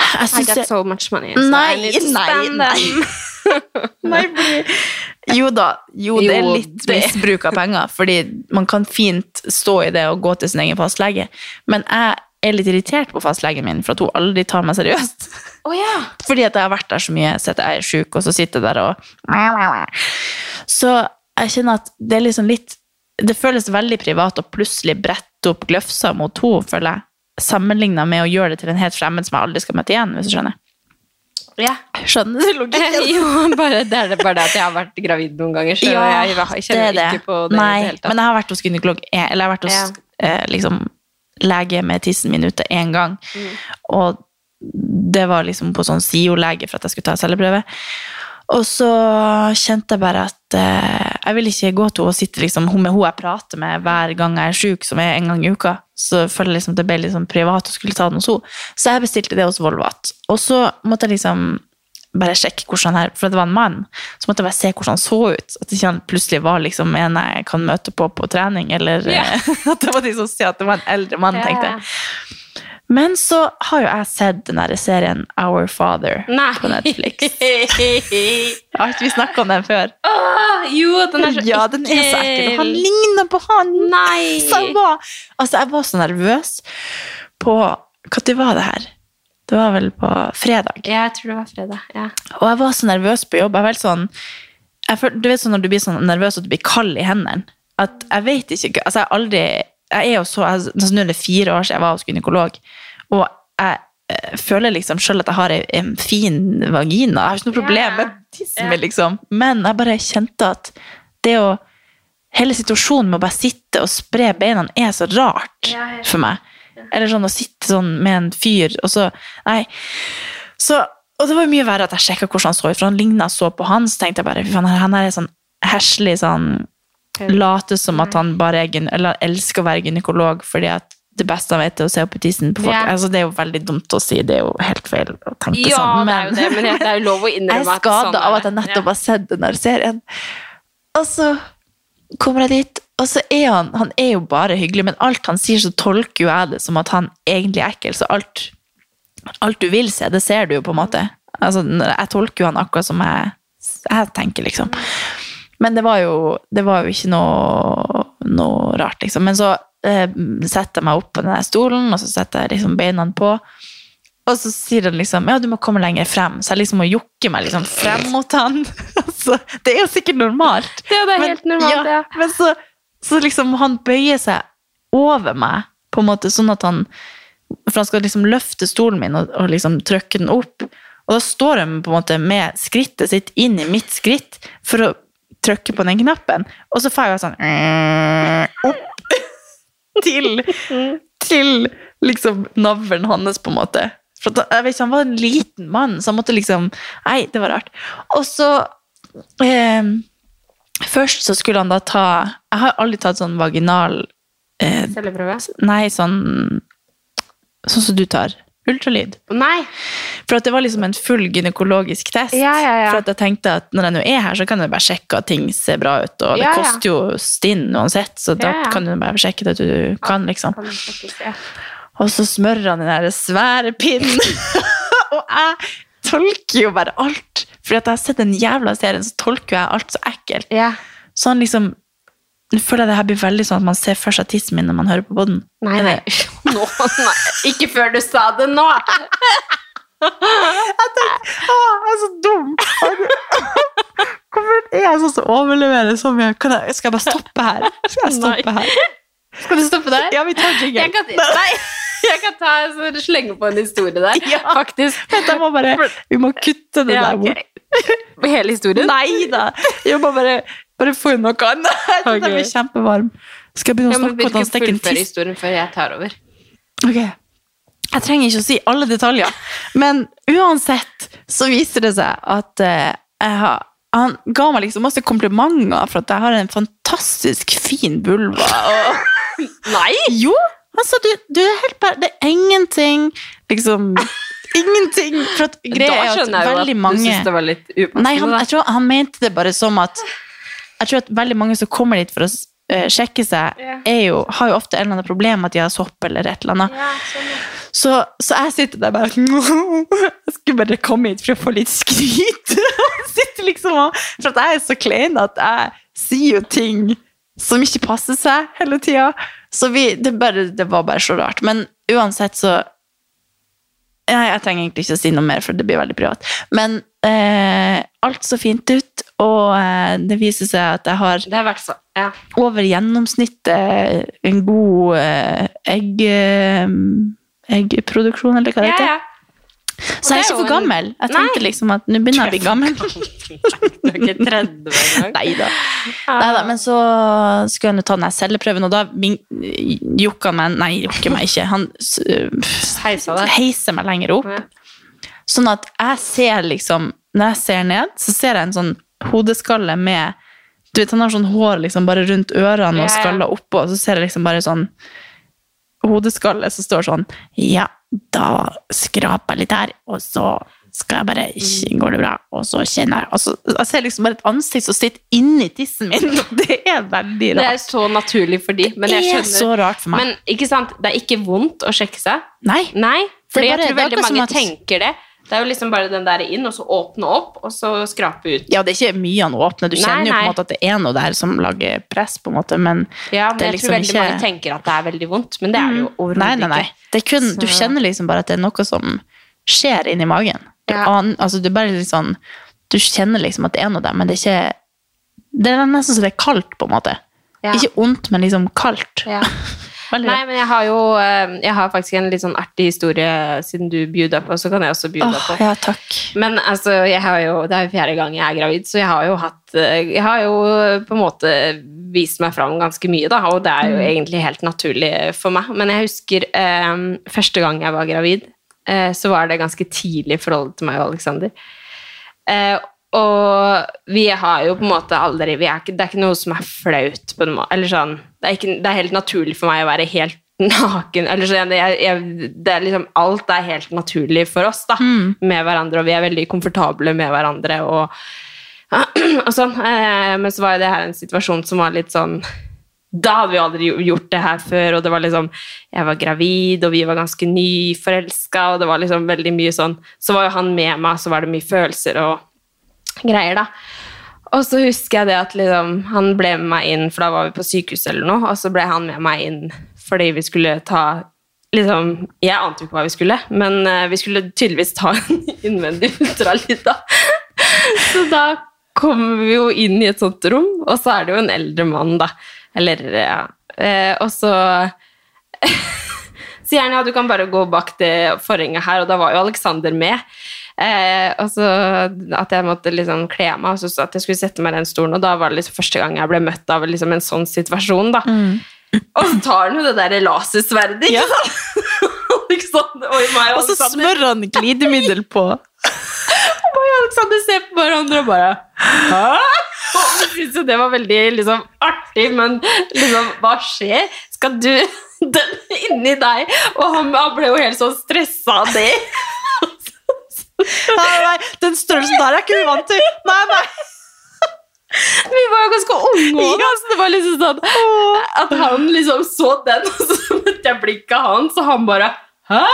jeg I get got jeg- so much money. so I Nei, nei, nei. Nei, fordi Jo da, jo, det er litt misbruk av penger, fordi man kan fint stå i det og gå til sin egen fastlege, men jeg er litt irritert på fastlegen min for at hun aldri tar meg seriøst. Oh, ja. Fordi at jeg har vært der så mye, så jeg er syk, og så sitter jeg der og Så jeg kjenner at det er liksom litt Det føles veldig privat å plutselig brette opp gløfsa mot henne, føler jeg. Sammenligna med å gjøre det til en helt fremmed som jeg aldri skal møte igjen, hvis du skjønner. ja. Skjønner du logikken? jo, bare, det er det bare det at jeg har vært gravid noen ganger, så Ja, jeg, jeg kjenner det det. ikke på det Nei, men jeg har vært hos gynekolog, eller jeg har vært hos Ja. eh, liksom, lege med tissen min ute én gang. Mm. Og det var liksom på sånn SIO-lege for at jeg skulle ta celleprøve. Og så kjente jeg bare at eh, jeg vil ikke gå til henne og sitte liksom, hun med hun jeg prater med hver gang jeg er syk, som er en gang i uka. Så føler jeg liksom det ble sånn privat å skulle ta den hos henne. Så jeg bestilte det hos Volvat. Og så måtte jeg liksom bare sjekke hvordan her, for det var en mann, så måtte jeg bare se hvordan han så ut. At ikke han plutselig var liksom en jeg kan møte på på trening, eller eh, at det var de som sier at det var en eldre mann, tenkte jeg. Men så har jo jeg sett den der serien Our Father Nei. på Netflix. Har ikke vi snakka om den før? Åh, jo, den er så Ja, den er så ekkel. Han ligner på han! Nei. Så jeg var, altså, jeg var så nervøs på Når var det her? Det var vel på fredag. Ja, jeg tror det var fredag. Ja. Og jeg var så nervøs på jobb. Jeg var helt sånn, jeg du vet sånn når du blir sånn nervøs at du blir kald i hendene. At jeg vet ikke altså jeg aldri jeg er jo så, jeg, altså Nå er det fire år siden jeg var hos gynekolog, og jeg eh, føler liksom selv at jeg har en, en fin vagina. Jeg har ikke noe problem med tissen min, liksom. Men jeg bare kjente at det å Hele situasjonen med å bare sitte og spre beina er så rart for meg. Eller sånn å sitte sånn med en fyr, og så Nei. Så, og det var mye verre at jeg sjekka hvordan han så ut, for han ligna så på han, så tenkte jeg bare fy faen, han er sånn heslig sånn Late som at han bare er eller elsker å være gynekolog fordi at det beste han vet, er å se opp i tissen på folk. Yeah. Altså, det er jo veldig dumt å si, det er jo helt feil å tenke Ja, sånn. det er jo det, men det er jo lov å innrømme Jeg er skada sånn av at jeg nettopp Ja. har sett den der serien. Og så kommer jeg dit, og så er han Han er jo bare hyggelig, men alt han sier, så tolker jo jeg det som at han egentlig er ekkel. Så alt, alt du vil se, det ser du jo på en måte. Altså, jeg tolker jo han akkurat som jeg, jeg tenker, liksom. Men det var jo, det var jo ikke noe, noe rart, liksom. Men så eh, setter jeg meg opp på den stolen, og så setter jeg liksom beina på. Og så sier han liksom ja, du må komme lenger frem. Så jeg liksom må jokke meg liksom frem mot han. altså, det er jo sikkert normalt. Ja, det er helt normalt, ja. Men så, så liksom han bøyer seg over meg, på en måte, sånn at han For han skal liksom løfte stolen min og, og liksom trykke den opp. Og da står han på en måte med skrittet sitt inn i mitt skritt for å trykke på den knappen. Og så får jeg sånn opp til, til liksom navlen hans, på en måte. For jeg vet Han var en liten mann, så han måtte liksom Nei, det var rart. Og så eh, Først så skulle han da ta Jeg har aldri tatt sånn vaginal eh, Celleprøve? Nei, sånn Sånn som du tar. Ultralyd. Nei. For at det var liksom en full gynekologisk test. Ja, ja, ja. For at jeg tenkte at når jeg nå er her, så kan jeg bare sjekke at ting ser bra ut. Og det koster jo stinn uansett, så da kan du bare sjekke det du kan, liksom. Kan. Og så smører han den der svære pinnen. og jeg tolker jo bare alt. For at jeg har sett den jævla serien, så tolker jeg alt så ekkelt. Yeah. Så han liksom Nå føler jeg det her blir veldig sånn at man ser for seg tissen min når man hører på podden. Nei, nei. Nå, nei. Ikke før du sa det nå! Jeg Å, jeg er så dum! Hvorfor er jeg sånn som overleverer så mye? Jeg, skal jeg bare stoppe her? Skal jeg stoppe her? Skal du stoppe der? Ja, vi tar jingle. Nei, jeg kan ta så slenge på en historie der. Ja. Faktisk. Dette må bare, vi må kutte det Ja, der bort. Okay. Hele historien? Nei da! Jeg må bare, bare få inn noe annet. Okay. Den blir kjempevarm. Skal jeg begynne å snakke om hvordan han en tiss? historien før jeg tar over. Ok. Jeg trenger ikke å si alle detaljer, men uansett så viser det seg at uh, jeg har, han ga meg liksom masse komplimenter for at jeg har en fantastisk fin vulva. Og, Nei! jo, han så du, du er helt bare Det er ingenting, liksom Ingenting. For at greia Da er at skjønner jeg jo at du mange syns det var litt upassende. Nei, han, jeg tror han mente det bare som at Jeg tror at veldig mange som kommer dit for å eh, sjekke seg, er jo, har jo ofte en eller annen problem at de har sopp eller et eller annet. Ja, sånn. Så, så jeg sitter der bare Jeg skulle bare komme hit for å få litt skryt. sitter liksom og, For at jeg er så klein at jeg sier jo ting som ikke passer seg hele tida. Så vi, det, bare, det var bare så rart. Men uansett så Nei, jeg trenger egentlig ikke å si noe mer, for det blir veldig privat. Men eh, alt så fint ut, og eh, det viser seg at jeg har så Ja. over gjennomsnittet en god eh, egg, eh, eggproduksjon, eller hva det heter. ja. Så jeg er er ikke for gammel. Jeg tenkte Nei. liksom at nå begynner jeg å bli gammel. Du er ikke 30 engang. Nei da. Men så skulle han jo ta den celleprøven, og da jokka meg Nei, jokker meg ikke. Han Heisa heiser meg lenger opp. Sånn at jeg ser liksom Når jeg ser ned, så ser jeg en sånn hodeskalle med Du vet, han har sånn hår liksom bare rundt ørene og skalla oppå, og så ser jeg liksom bare sånn hodeskalle som står sånn Ja, da skraper jeg litt her, og så skal jeg bare Går det bra? Og så kjenner jeg altså, Jeg ser liksom bare et ansikt som sitter inni tissen min. Det er veldig rart. Det er så naturlig for de, men Det jeg er så rart for meg. Men ikke sant, det er ikke vondt å sjekke seg. Nei. Nei, for jeg tror veldig mange at- tenker det. Det er jo liksom bare den der inn, og så åpne opp, og så skrape ut. Ja, det er ikke mye han åpner. Du Nei, kjenner jo på en måte at det er noe der som lager press, på en måte, men Ja, men det jeg liksom tror veldig ikke- mange tenker at det er veldig vondt, men det er det jo overhodet ikke. nei, nei. nei. Det kun, du kjenner liksom bare at det er noe som skjer inni magen. Ja. An, altså, er bare litt sånn, du kjenner liksom at det er noe der, men det er ikke Det er nesten så det er kaldt, på en måte. Ja. Ikke ondt, men liksom kaldt. Ja. Nei, men jeg har jo eh, Jeg har faktisk en litt sånn artig historie siden du bjuda på, så kan jeg også bjuda Åh, på. ja, takk. Men altså, jeg har jo, det er jo fjerde gang jeg er gravid, så jeg har jo hatt eh, Jeg har jo på en måte vist meg fram ganske mye, da, og det er jo egentlig helt naturlig for meg. Men jeg husker eh, første gang jeg var gravid, eh, så var det ganske tidlig i forholdet til meg og Alexander. Eh, og vi har jo på en måte aldri vi er ikke, Det er ikke noe som er flaut på en måte. Eller sånn, det, er ikke, det er helt naturlig for meg å være helt naken. Eller sånn, jeg, jeg, det er liksom, alt er helt naturlig for oss da, med hverandre, og vi er veldig komfortable med hverandre. Og, og sånn. Eh, men så var jo det her en situasjon som var litt sånn da hadde vi aldri gjort det her før, og det var liksom Jeg var gravid, og vi var ganske nyforelska, og det var liksom veldig mye sånn Så var jo han med meg, så var det mye følelser og greier, da. Og så husker jeg det at liksom, han ble med meg inn, for da var vi på sykehuset eller noe, og så ble han med meg inn fordi vi skulle ta liksom, Jeg ante jo ikke hva vi skulle, men eh, vi skulle tydeligvis ta en innvendig ultralyd, da. Så da kommer vi jo inn i et sånt rom, og så er det jo en eldre mann, da. Eller, ja. Eh, og så sier han ja, du kan bare gå bak det forhenget her, og da var jo Alexander med. Eh, og så at jeg måtte liksom kle meg, og så at jeg skulle sette meg i den stolen, og da var det liksom første gang jeg ble møtt av liksom en sånn situasjon, da. Og så tar han jo det der lasersverdet, ikke sant? Alexander, og meg og Og så smører han glidemiddel på. Og meg og Alexander ser på hverandre og bare Hæ? Og vi syntes jo det var veldig liksom, artig, men liksom, hva skjer? Skal du den inni deg? Og han, han ble jo helt sånn stressa av det. Nei, nei, den størrelsen der er ikke vi vant til. Nei, nei. Vi var jo ganske unge òg, så det var liksom sånn at han liksom så den, og så møtte jeg blikket hans, og han bare Hæ?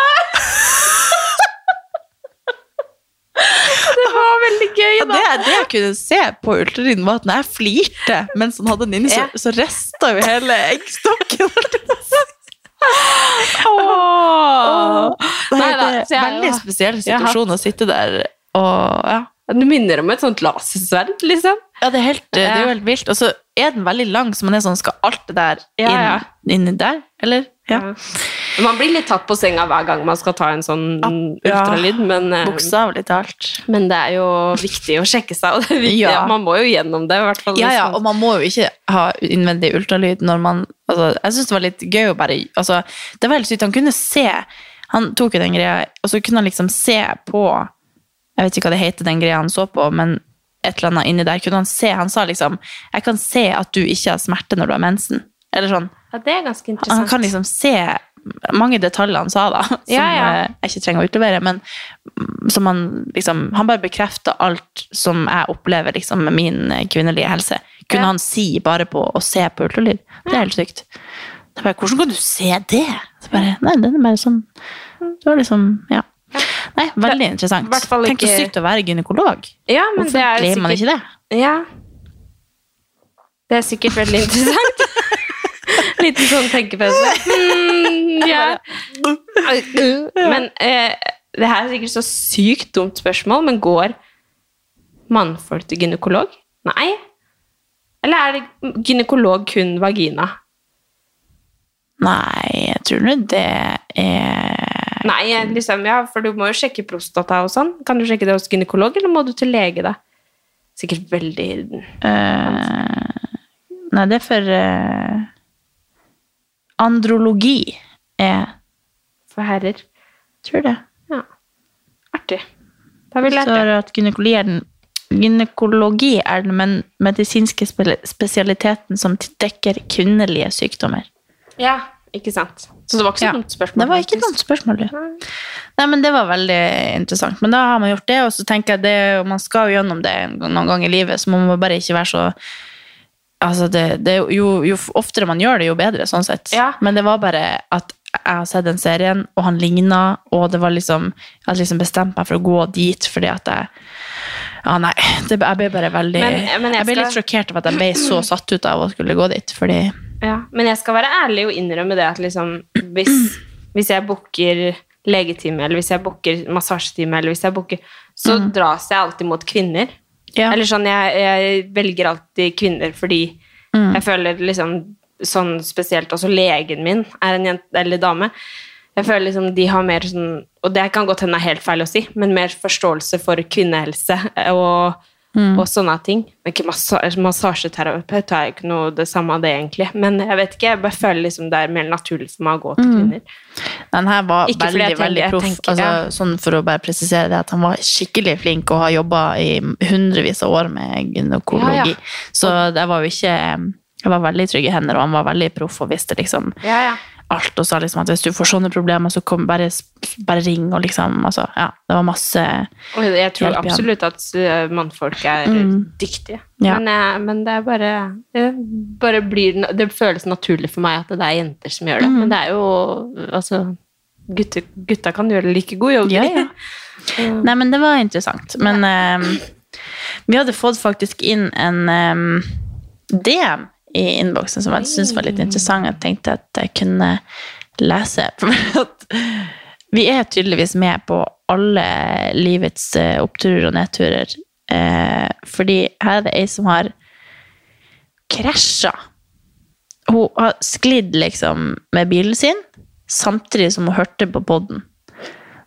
Det var veldig gøy, da. Det, det jeg kunne se på ultralyden, var at når jeg flirte mens han hadde den inni, så, så rista jo hele eggstokken. Åh. Nei, da, det så jeg- veldig spesiell situasjon å sitte der og ja. Du minner om et sånt lasersverd, liksom. Ja, det er, helt, det er jo helt vilt. Og så er den veldig lang, så man er sånn, skal alt det der inn, Ja, ja. inni der? Eller? Ja. Man blir litt tatt på senga hver gang man skal ta en sånn ultralyd, men, eh, Bokstavelig talt. men det er jo viktig å sjekke seg, og det er viktig. Ja. Man må jo gjennom det, i hvert fall. Ja, ja, og man må jo ikke ha innvendig ultralyd når man altså, Jeg syns det var litt gøy å bare altså, Det var helt sykt. Han kunne se Han tok jo den greia, og så kunne han liksom se på Jeg vet ikke hva det heter, den greia han så på, men et eller annet inni der kunne han se. Han sa liksom 'Jeg kan se at du ikke har smerte når du har mensen'. Eller sånn. Ja, det er ganske interessant. Han kan liksom se mange detaljer han sa, da, som Ja, ja. eh, jeg ikke trenger å utlevere. Men mm, som han liksom Han bare bekrefter alt som jeg opplever liksom, med min eh, kvinnelige helse. Kunne Ja. han si bare på å se på ultralyd. Det er helt sykt. Det er bare, Hvordan kan du se det? Så bare, nei, det er bare sånn Du var liksom Ja. Nei, veldig interessant. fall Tenk så ikke- sykt å være gynekolog. Ja, men Hvorfor det er glemmer man sikkert- ikke det? Ja. Det er sikkert veldig interessant. Liten sånn tenkepause. Mm, ja. Men eh, det her er sikkert så sykt dumt spørsmål, men går mannfolk til gynekolog? Nei. Eller er det gynekolog kun vagina? Nei, jeg tror nå det er Nei, liksom, ja, for du må jo sjekke prostata og sånn. Kan du sjekke det hos gynekolog, eller må du til lege, da? Sikkert veldig uh, nei, det er for eh, Andrologi er for herrer. Tror det. Ja. Artig. Da har vi lært det. står at gynekologi er den Gynekologi er den men medisinske spe- spesialiteten som dekker kvinnelige sykdommer. Ja, ikke sant. Så det var ikke så Ja. dumt spørsmål. Det var ikke dumt spørsmål, ja. Nei, men det var veldig interessant. Men da har man gjort det, og så tenker jeg det, man skal jo gjennom det noen gang i livet, så man må bare ikke være så Altså, det, det, jo, jo, oftere man gjør det, jo bedre, sånn sett. Ja. Men det var bare at jeg har sett den serien, og han ligna, og det var liksom Jeg hadde liksom bestemt meg for å gå dit fordi at jeg Ja, nei. Det, jeg ble bare veldig Men- men jeg jeg, ble skal- litt sjokkert av at jeg ble så satt ut av å skulle gå dit, fordi Ja, men jeg skal være ærlig og innrømme det at liksom, hvis, hvis jeg booker legetime, eller hvis jeg booker massasjetime, eller hvis jeg booker, så dras jeg alltid mot kvinner. Ja. Eller sånn, jeg, jeg velger alltid kvinner fordi jeg føler liksom sånn spesielt også legen min er en jente eller dame. Jeg føler liksom de har mer sånn, og det kan godt hende er helt feil å si, men mer forståelse for kvinnehelse og, og sånne ting. Men ikke massa, massasjeterapeut er jo ikke noe det samme av det egentlig, men jeg vet ikke, jeg bare føler liksom det er mer naturlig for meg å gå til kvinner. Den her var Ikke veldig, tenker- veldig proff. tenker- altså, ja. Sånn for å bare presisere det, at han var skikkelig flink og har jobba i hundrevis av år med gynekologi. Ja, ja. Så det var jo ikke Jeg var veldig i trygge hender, og han var veldig proff og visste liksom Ja, ja. Alt. Og sa liksom at hvis du får sånne problemer, så kom, bare, bare ring, og liksom altså, Ja, det var masse Og jeg tror absolutt at eh, mannfolk er dyktige. Ja. Men, eh, men det er bare, det bare blir, Det føles naturlig for meg at det er jenter som gjør det. Men det er jo Altså gutter, Gutta kan gjøre like god jobb. Ja, ja. Nei, men det var interessant. Men um, vi hadde fått faktisk inn en um, DM i innboksen som jeg syntes var litt interessant. Jeg tenkte at jeg kunne lese. Vi er tydeligvis med på alle livets eh, oppturer og nedturer. Eh, fordi her er det ei som har krasja. Hun har sklidd liksom med bilen sin, samtidig som hun hørte på podden.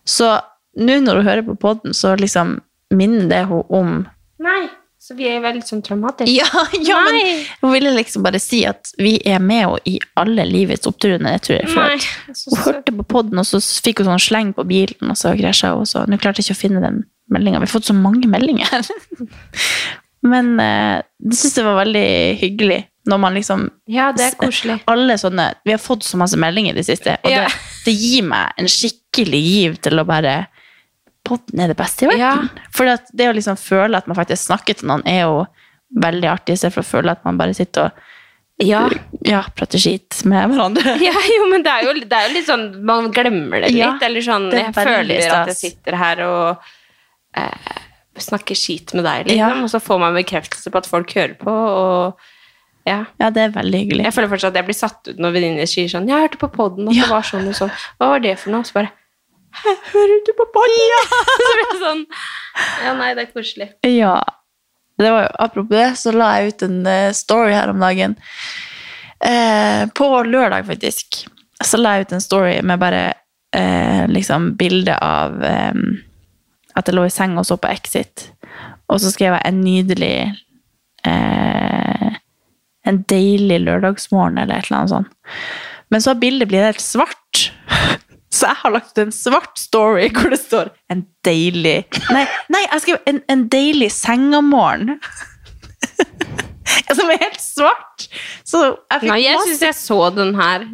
Så nå når hun hører på podden, så liksom minner det hun om Nei, så vi er veldig sånn traumatiske. Ja, ja men jeg hun ville liksom bare si at vi er med henne i alle livets oppturer tror jeg, For Nei, så hun hørte på podden, og så fikk hun sånn sleng på bilen, og så krasja hun. Så nå klarte jeg ikke å finne den meldinga. Vi har fått så mange meldinger. Men eh, det syns jeg var veldig hyggelig. Når man liksom Ja, det er koselig. Alle sånne Vi har fått så masse meldinger i det siste, og Ja. det, det gir meg en skikkelig giv til å bare Podden er det beste i verden. For det å liksom føle at man faktisk snakker til noen, er jo veldig artig, istedenfor å føle at man bare sitter og Ja. ja, prater skit med hverandre. Ja, jo, men det er jo, det er jo litt sånn Man glemmer det litt. Ja, eller sånn Jeg føler at jeg sitter her og eh, snakker skit med deg, liksom. Ja. Og så får man bekreftelse på at folk hører på, og ja. Ja, det er veldig hyggelig. Jeg føler fortsatt at jeg blir satt ut når venninner sier sånn 'Jeg hørte på podden, og det var sånn og sånn'. Hva var det for noe? Så bare 'Hæ, hører du på podden?' så blir jeg sånn Ja, nei, det er koselig. Ja. Det var jo, apropos det, så la jeg ut en eh, story her om dagen. Eh, på lørdag, faktisk. Så la jeg ut en story med bare eh, liksom bilde av eh, at jeg lå i seng og så på Exit. Og så skrev jeg en nydelig eh, En deilig lørdagsmorgen, eller et eller annet sånt. Men så har bildet blitt helt svart. Så jeg har lagt ut en svart story hvor det står 'en deilig' Nei, nei jeg skrev en, 'en deilig sengamorgen'. Som er helt svart. Så jeg fikk Nei, jeg masse syns jeg så den her.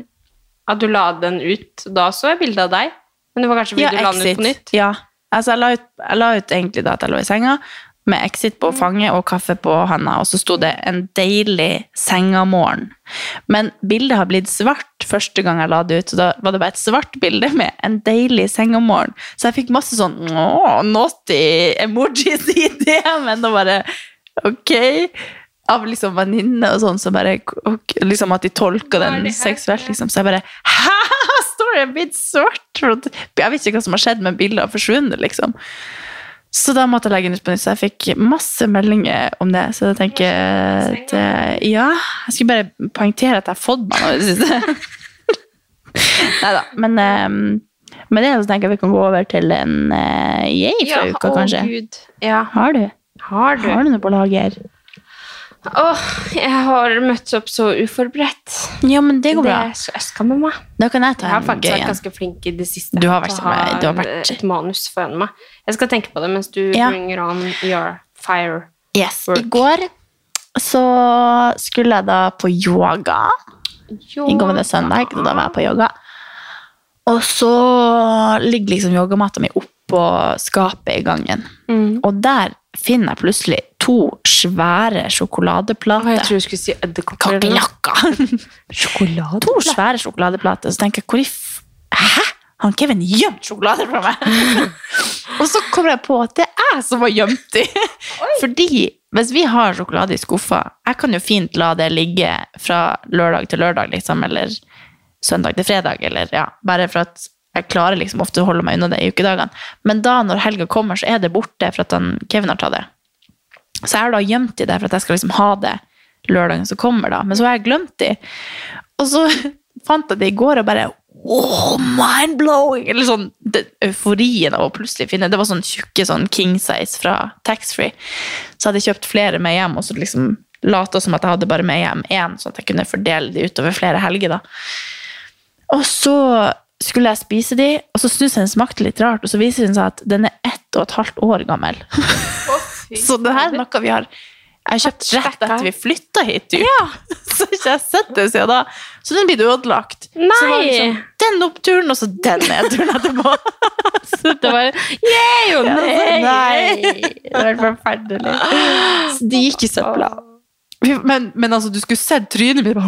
At du la den ut. Da så jeg bilde av deg. Men det var kanskje fordi du la den ut på nytt? Ja. Altså, jeg la, ut, jeg la ut egentlig da at jeg lå i senga, med Exit på fanget og kaffe på handa, og så sto det 'en deilig sengamorgen'. Men bildet har blitt svart første gang jeg la det ut, så da var det bare et svart bilde med 'en deilig sengamorgen'. Så jeg fikk masse sånn åh, naughty emojis i det, men da bare ok. Av liksom venninner og sånn, så bare liksom at de tolka den seksuelt, liksom. Så jeg bare Hæ? Står det blitt svart? Jeg vet ikke hva som har skjedd, men bildet har forsvunnet, liksom. Så da måtte jeg legge den ut på nytt, så jeg fikk masse meldinger om det. Så jeg tenker at, eh, Ja, jeg skulle bare poengtere at jeg har fått meg noe i det siste. Nei da. Men eh, med det så tenker jeg vi kan gå over til en uh, yay fra uka, å, kanskje. Gud. Ja. Har du? Har du? Har du noe på lager? Åh, jeg har møtt opp så uforberedt. Ja, men det går Det bra. er så jeg skammer meg. Da kan jeg ta Jeg har faktisk vært ganske flink i det siste. Du har vært- med du har vært- et manus foran meg. Jeg skal tenke på det mens du Ja. bringer on your fire. Yes. Work. I går så skulle jeg da på yoga. I går var det søndag, og da var jeg på yoga. Og så ligger liksom yogamatta mi oppå skapet i gangen. Mm. Og der finner jeg plutselig to svære Å, jeg tror du skulle si edderkopper. Kakerlakker! To svære sjokoladeplater. Så tenker jeg, hvor i f... Hæ? Han Kevin gjemt sjokolade fra meg? og så kommer jeg på at det er jeg som har gjemt de. Fordi hvis vi har sjokolade i skuffa, jeg kan jo fint la det ligge fra lørdag til lørdag, liksom, eller søndag til fredag, eller ja, bare for at jeg klarer liksom ofte å holde meg unna det i ukedagene. Men da når helga kommer, så er det borte for at han, Kevin har tatt det. Så jeg har da gjemt de der for at jeg skal liksom ha det lørdagen som kommer, da. Men så har jeg glemt de. Og så fant jeg det i går og bare Oh, mind-blowing! Eller sånn det, euforien av å plutselig finne Det var sånn tjukke sånn king size fra taxfree. Så hadde jeg kjøpt flere med hjem, og så liksom lata som at jeg hadde bare med hjem én, sånn at jeg kunne fordele de utover flere helger. da. Og så skulle jeg spise de, og så syntes jeg den smakte litt rart, og så viser den seg at den er ett og et halvt år gammel. så det her er noe vi har jeg har kjøpt rett etter vi flytta hit. Typ. så har ikke jeg sett det siden da. Så den blir ødelagt. Så var liksom den oppturen, og så den nedturen etterpå. Så det var og Ja, nei! Nei, det var forferdelig. Så de gikk i søpla. Men, men altså, du skulle sett trynet mitt.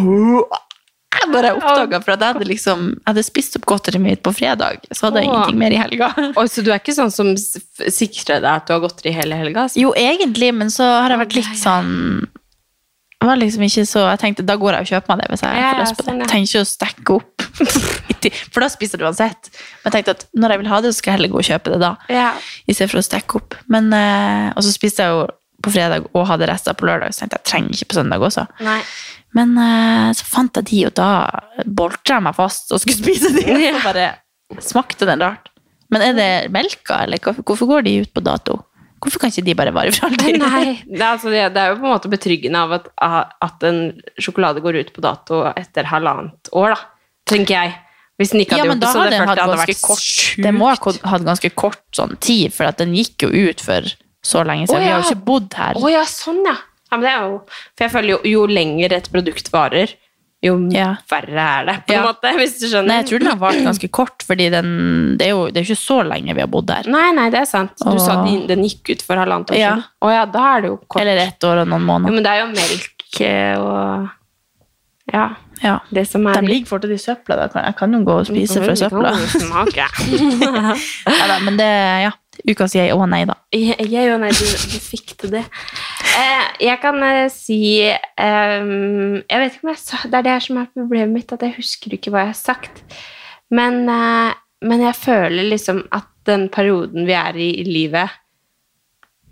Bare, jeg bare oppdaga, for at jeg hadde liksom Jeg hadde spist opp godteriet mitt på fredag, så hadde jeg ingenting mer i helga. Oi, så du er ikke sånn som sikrer deg at du har godteri hele helga? Så. Jo, egentlig, men så har jeg vært litt sånn det var liksom ikke så, Jeg tenkte da går jeg og kjøper meg det hvis jeg Ja, får lyst på det. sånn. Jeg trenger ikke å stekke opp. For da spiser du uansett. Men jeg tenkte at når jeg vil ha det, så skal jeg heller gå og kjøpe det da. Ja. For å stekke opp. Men, eh, og så spiste jeg jo på fredag og hadde rester på lørdag, så tenkte jeg jeg trenger ikke på søndag også. Nei. Men eh, så fant jeg de, og da boltra jeg meg fast og skulle spise de. Og så bare smakte den rart. Men er det melka, eller hvorfor- går de ut på dato? Hvorfor kan ikke de bare vare for alltid? Nei, det er, altså, det, er jo på en måte betryggende av at, at en sjokolade går ut på dato etter halvannet år, da. Tenker jeg. Hvis den ikke hadde Ja, gjort det, så det hadde vært kort sjukt. Det må ha hatt ganske kort sånn tid, for at den gikk jo ut for så lenge siden. Å, Vi har jo ikke bodd her. Oh, ja, sånn ja. Ja men det er jo, for jeg føler jo, jo lenger et produkt varer, jo Ja. verre er det, på en Ja. måte, hvis du skjønner. Nei, jeg tror den har vart ganske kort, fordi den, det er jo det er ikke så lenge vi har bodd der. Nei, nei, det er sant. Du Åh. sa den, den gikk ut for halvannet år Ja. siden. Å ja, da er det jo kort. Eller ett år og noen måneder. Jo, men det er jo melk eh, og Ja, Ja. det som er De ligger fortsatt i søpla. Da jeg kan jo gå og spise fra søpla. ja, Neida, men det, ja. Ukas jeg og nei, da. Jeg, og nei, du, du fikk til det. Eh, jeg kan eh, si ehm, Jeg vet ikke om jeg sa Det er det her som er problemet mitt, at jeg husker ikke hva jeg har sagt. Men, eh, men jeg føler liksom at den perioden vi er i i livet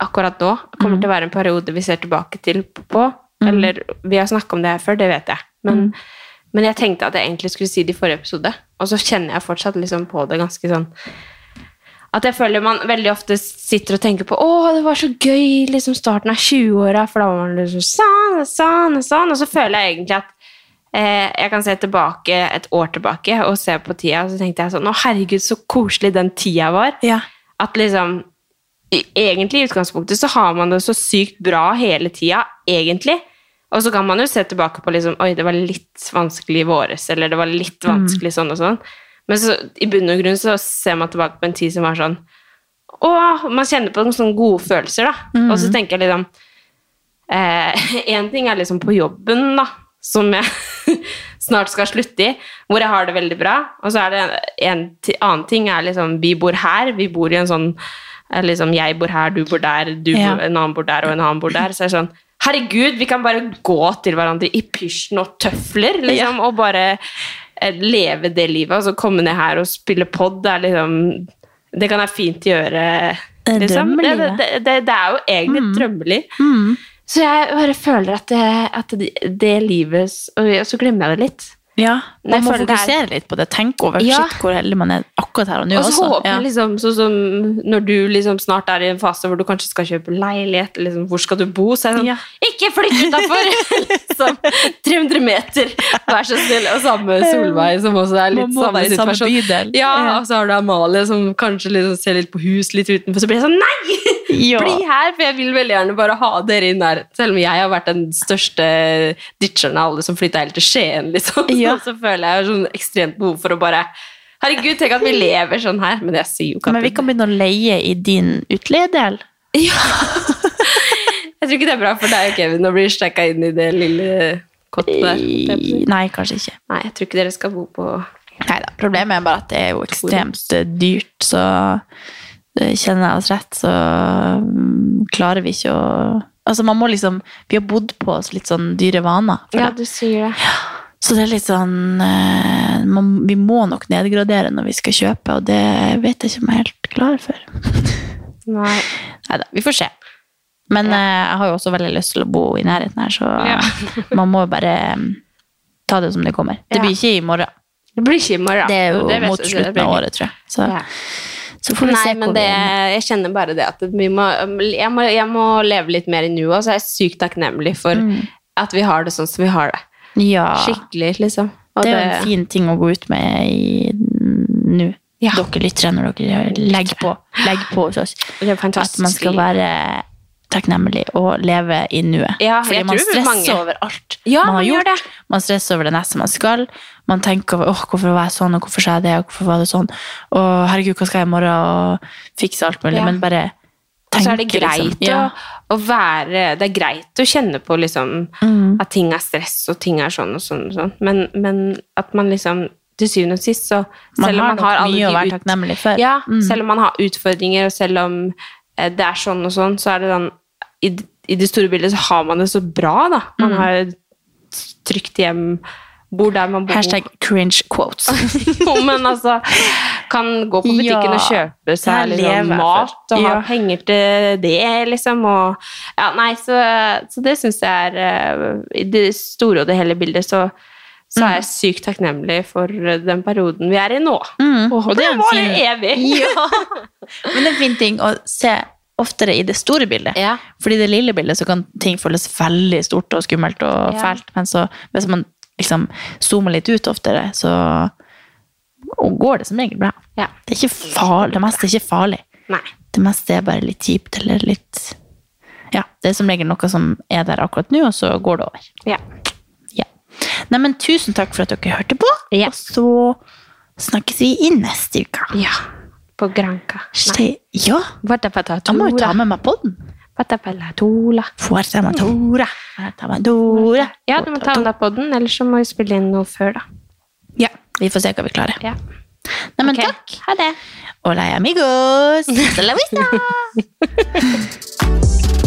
akkurat nå, kommer til å være en periode vi ser tilbake til på. Eller vi har snakka om det her før, det vet jeg. Men, men jeg tenkte at jeg egentlig skulle si det i forrige episode, og så kjenner jeg fortsatt liksom på det ganske sånn at jeg føler man veldig ofte sitter og tenker på å, det var så gøy liksom starten av 20-åra, for da var man liksom sånn og sånn og sånn. Og så føler jeg egentlig at eh, jeg kan se tilbake et år tilbake og se på tida, og så tenkte jeg sånn Å, herregud, så koselig den tida var. At liksom Egentlig i utgangspunktet så har man det så sykt bra hele tida, egentlig. Og så kan man jo se tilbake på liksom Oi, det var litt vanskelig i våres, eller det var litt vanskelig sånn og sånn. Men så, i bunn og grunn så ser man tilbake på en tid som var sånn Å, man kjenner på noen sånne gode følelser, da. Mm. Og så tenker jeg liksom Én ting er liksom på jobben, da, som jeg snart skal slutte i, hvor jeg har det veldig bra. Og så er det en en annen ting er liksom Vi bor her. Vi bor i en sånn eh, liksom Jeg bor her, du bor der, du Ja. bor, en annen bor der, og en annen bor der. Så er det sånn Herregud, vi kan bare gå til hverandre i pysjen og tøfler, liksom, og bare eh, leve det livet. Altså komme ned her og spille pod, det er liksom Det kan jeg fint gjøre. Det er Liksom. Det, det, det, det, er jo egentlig et drømmeliv. Så jeg bare føler at det, at det, det livet Og så glemmer jeg det litt. Ja, Man må fokusere er- fokusere litt på det. Tenke over Ja. shit, hvor heldig man er akkurat her og nå Og så håper Ja. liksom, sånn som når du liksom snart er i en fase hvor du kanskje skal kjøpe leilighet, liksom, hvor skal du bo? Så er det sånn, Ja. ikke flytt utafor! liksom, 300 meter, vær så snill. Og samme Solveig, som også er litt samme situasjon. samme Ja. og så har du Amalie som kanskje liksom ser litt på hus litt utenfor, så blir jeg sånn nei! Ja. Bli her, for jeg vil veldig gjerne bare ha dere inn der. Selv om jeg har vært den største ditcheren av alle som flytta helt til Skien, liksom. Ja. Så, så føler jeg sånn ekstremt behov for å bare Herregud, tenk at vi lever sånn her. Men jeg sier jo ikke Men vi kan begynne å leie i din utleiedel. Jeg tror ikke det er bra for deg og Kevin å bli stekka inn i det lille kottet der. Nei, kanskje ikke. Nei, jeg tror ikke dere skal bo på Neida, Problemet er bare at det er jo ekstremt dyrt, så kjenner jeg oss rett, så mm, klarer vi ikke å Altså, man må liksom Vi har bodd på oss litt sånn dyre vaner. Ja, du sier det. Så det er litt sånn eh, man, Vi må nok nedgradere når vi skal kjøpe, og det vet jeg ikke om jeg er helt klar for. Nei. Neida, vi får se. Men ja. jeg har jo også veldig lyst til å bo i nærheten her, så Ja. man må bare mm, ta det som det kommer. Det blir ikke i morgen. Det blir ikke i morgen. Det er jo det mot slutten av året, tror jeg. Så. Så får vi Nei, se men det, jeg kjenner bare det at vi må, jeg, må, jeg må leve litt mer i nuet, og så er jeg sykt takknemlig for at vi har det sånn som vi har det. Ja, Skikkelig, liksom. Og det er jo en fin ting å gå ut med i nå. Ja. Dere lyttere, når dere legger på, legger på hos oss. Det At man skal være takknemlig og leve i nuet. Ja, Fordi man stresser mange- over alt Ja, man har man gjort. Det. Man stresser over det neste man skal. Man tenker over åh, hvorfor var jeg sånn, og hvorfor sa jeg det, og hvorfor var det sånn. Og herregud, hva skal jeg i morgen, og fikse alt mulig. Ja. Men bare Og så er det tenke, greit liksom. Ja. å, å være Det er greit å kjenne på liksom Mm. at ting er stress, og ting er sånn og sånn og sånn, men, men at man liksom til syvende og sist, så Man selv om man har alle de ut-. Ja, Mm. selv om man har utfordringer, og selv om det er sånn og sånn, så er det sånn I, i det store bildet så har man det så bra, da. Man Mm. har et trygt hjem, bor der man bor. Hashtag cringe quotes. Men altså Kan gå på butikken Ja, og kjøpe seg litt liksom, mat og ha penger til det, liksom. Og, ja, nei, så, så det syns jeg er eh, I det store og det hele bildet så, så er jeg sykt takknemlig for den perioden vi er i nå. Mm, Og det var det evig! ja. Men det er en fin ting å se oftere i det store bildet. Ja. Fordi i det lille bildet så kan ting føles veldig stort og skummelt og Ja. fælt, men så hvis man liksom zoomer litt ut oftere, så går det som regel bra. Ja. Det, farlig, det meste er ikke farlig. Nei. Det meste er bare litt kjipt eller litt Ja, det er som regel noe som er der akkurat nå, og så går det over. Ja. Nei, men tusen takk for at dere hørte på, Ja. og så snakkes vi i neste uke. ja. På Granca. Ste- Ja, Nei. da må jo ta med meg podden. Ja, du må ta med deg på den, ellers så må vi spille inn noe før, da. Ja, vi får se hva vi klarer. Ja. Nei, men Ok, takk. Ha det. Hola, amigos. Hasta la vista.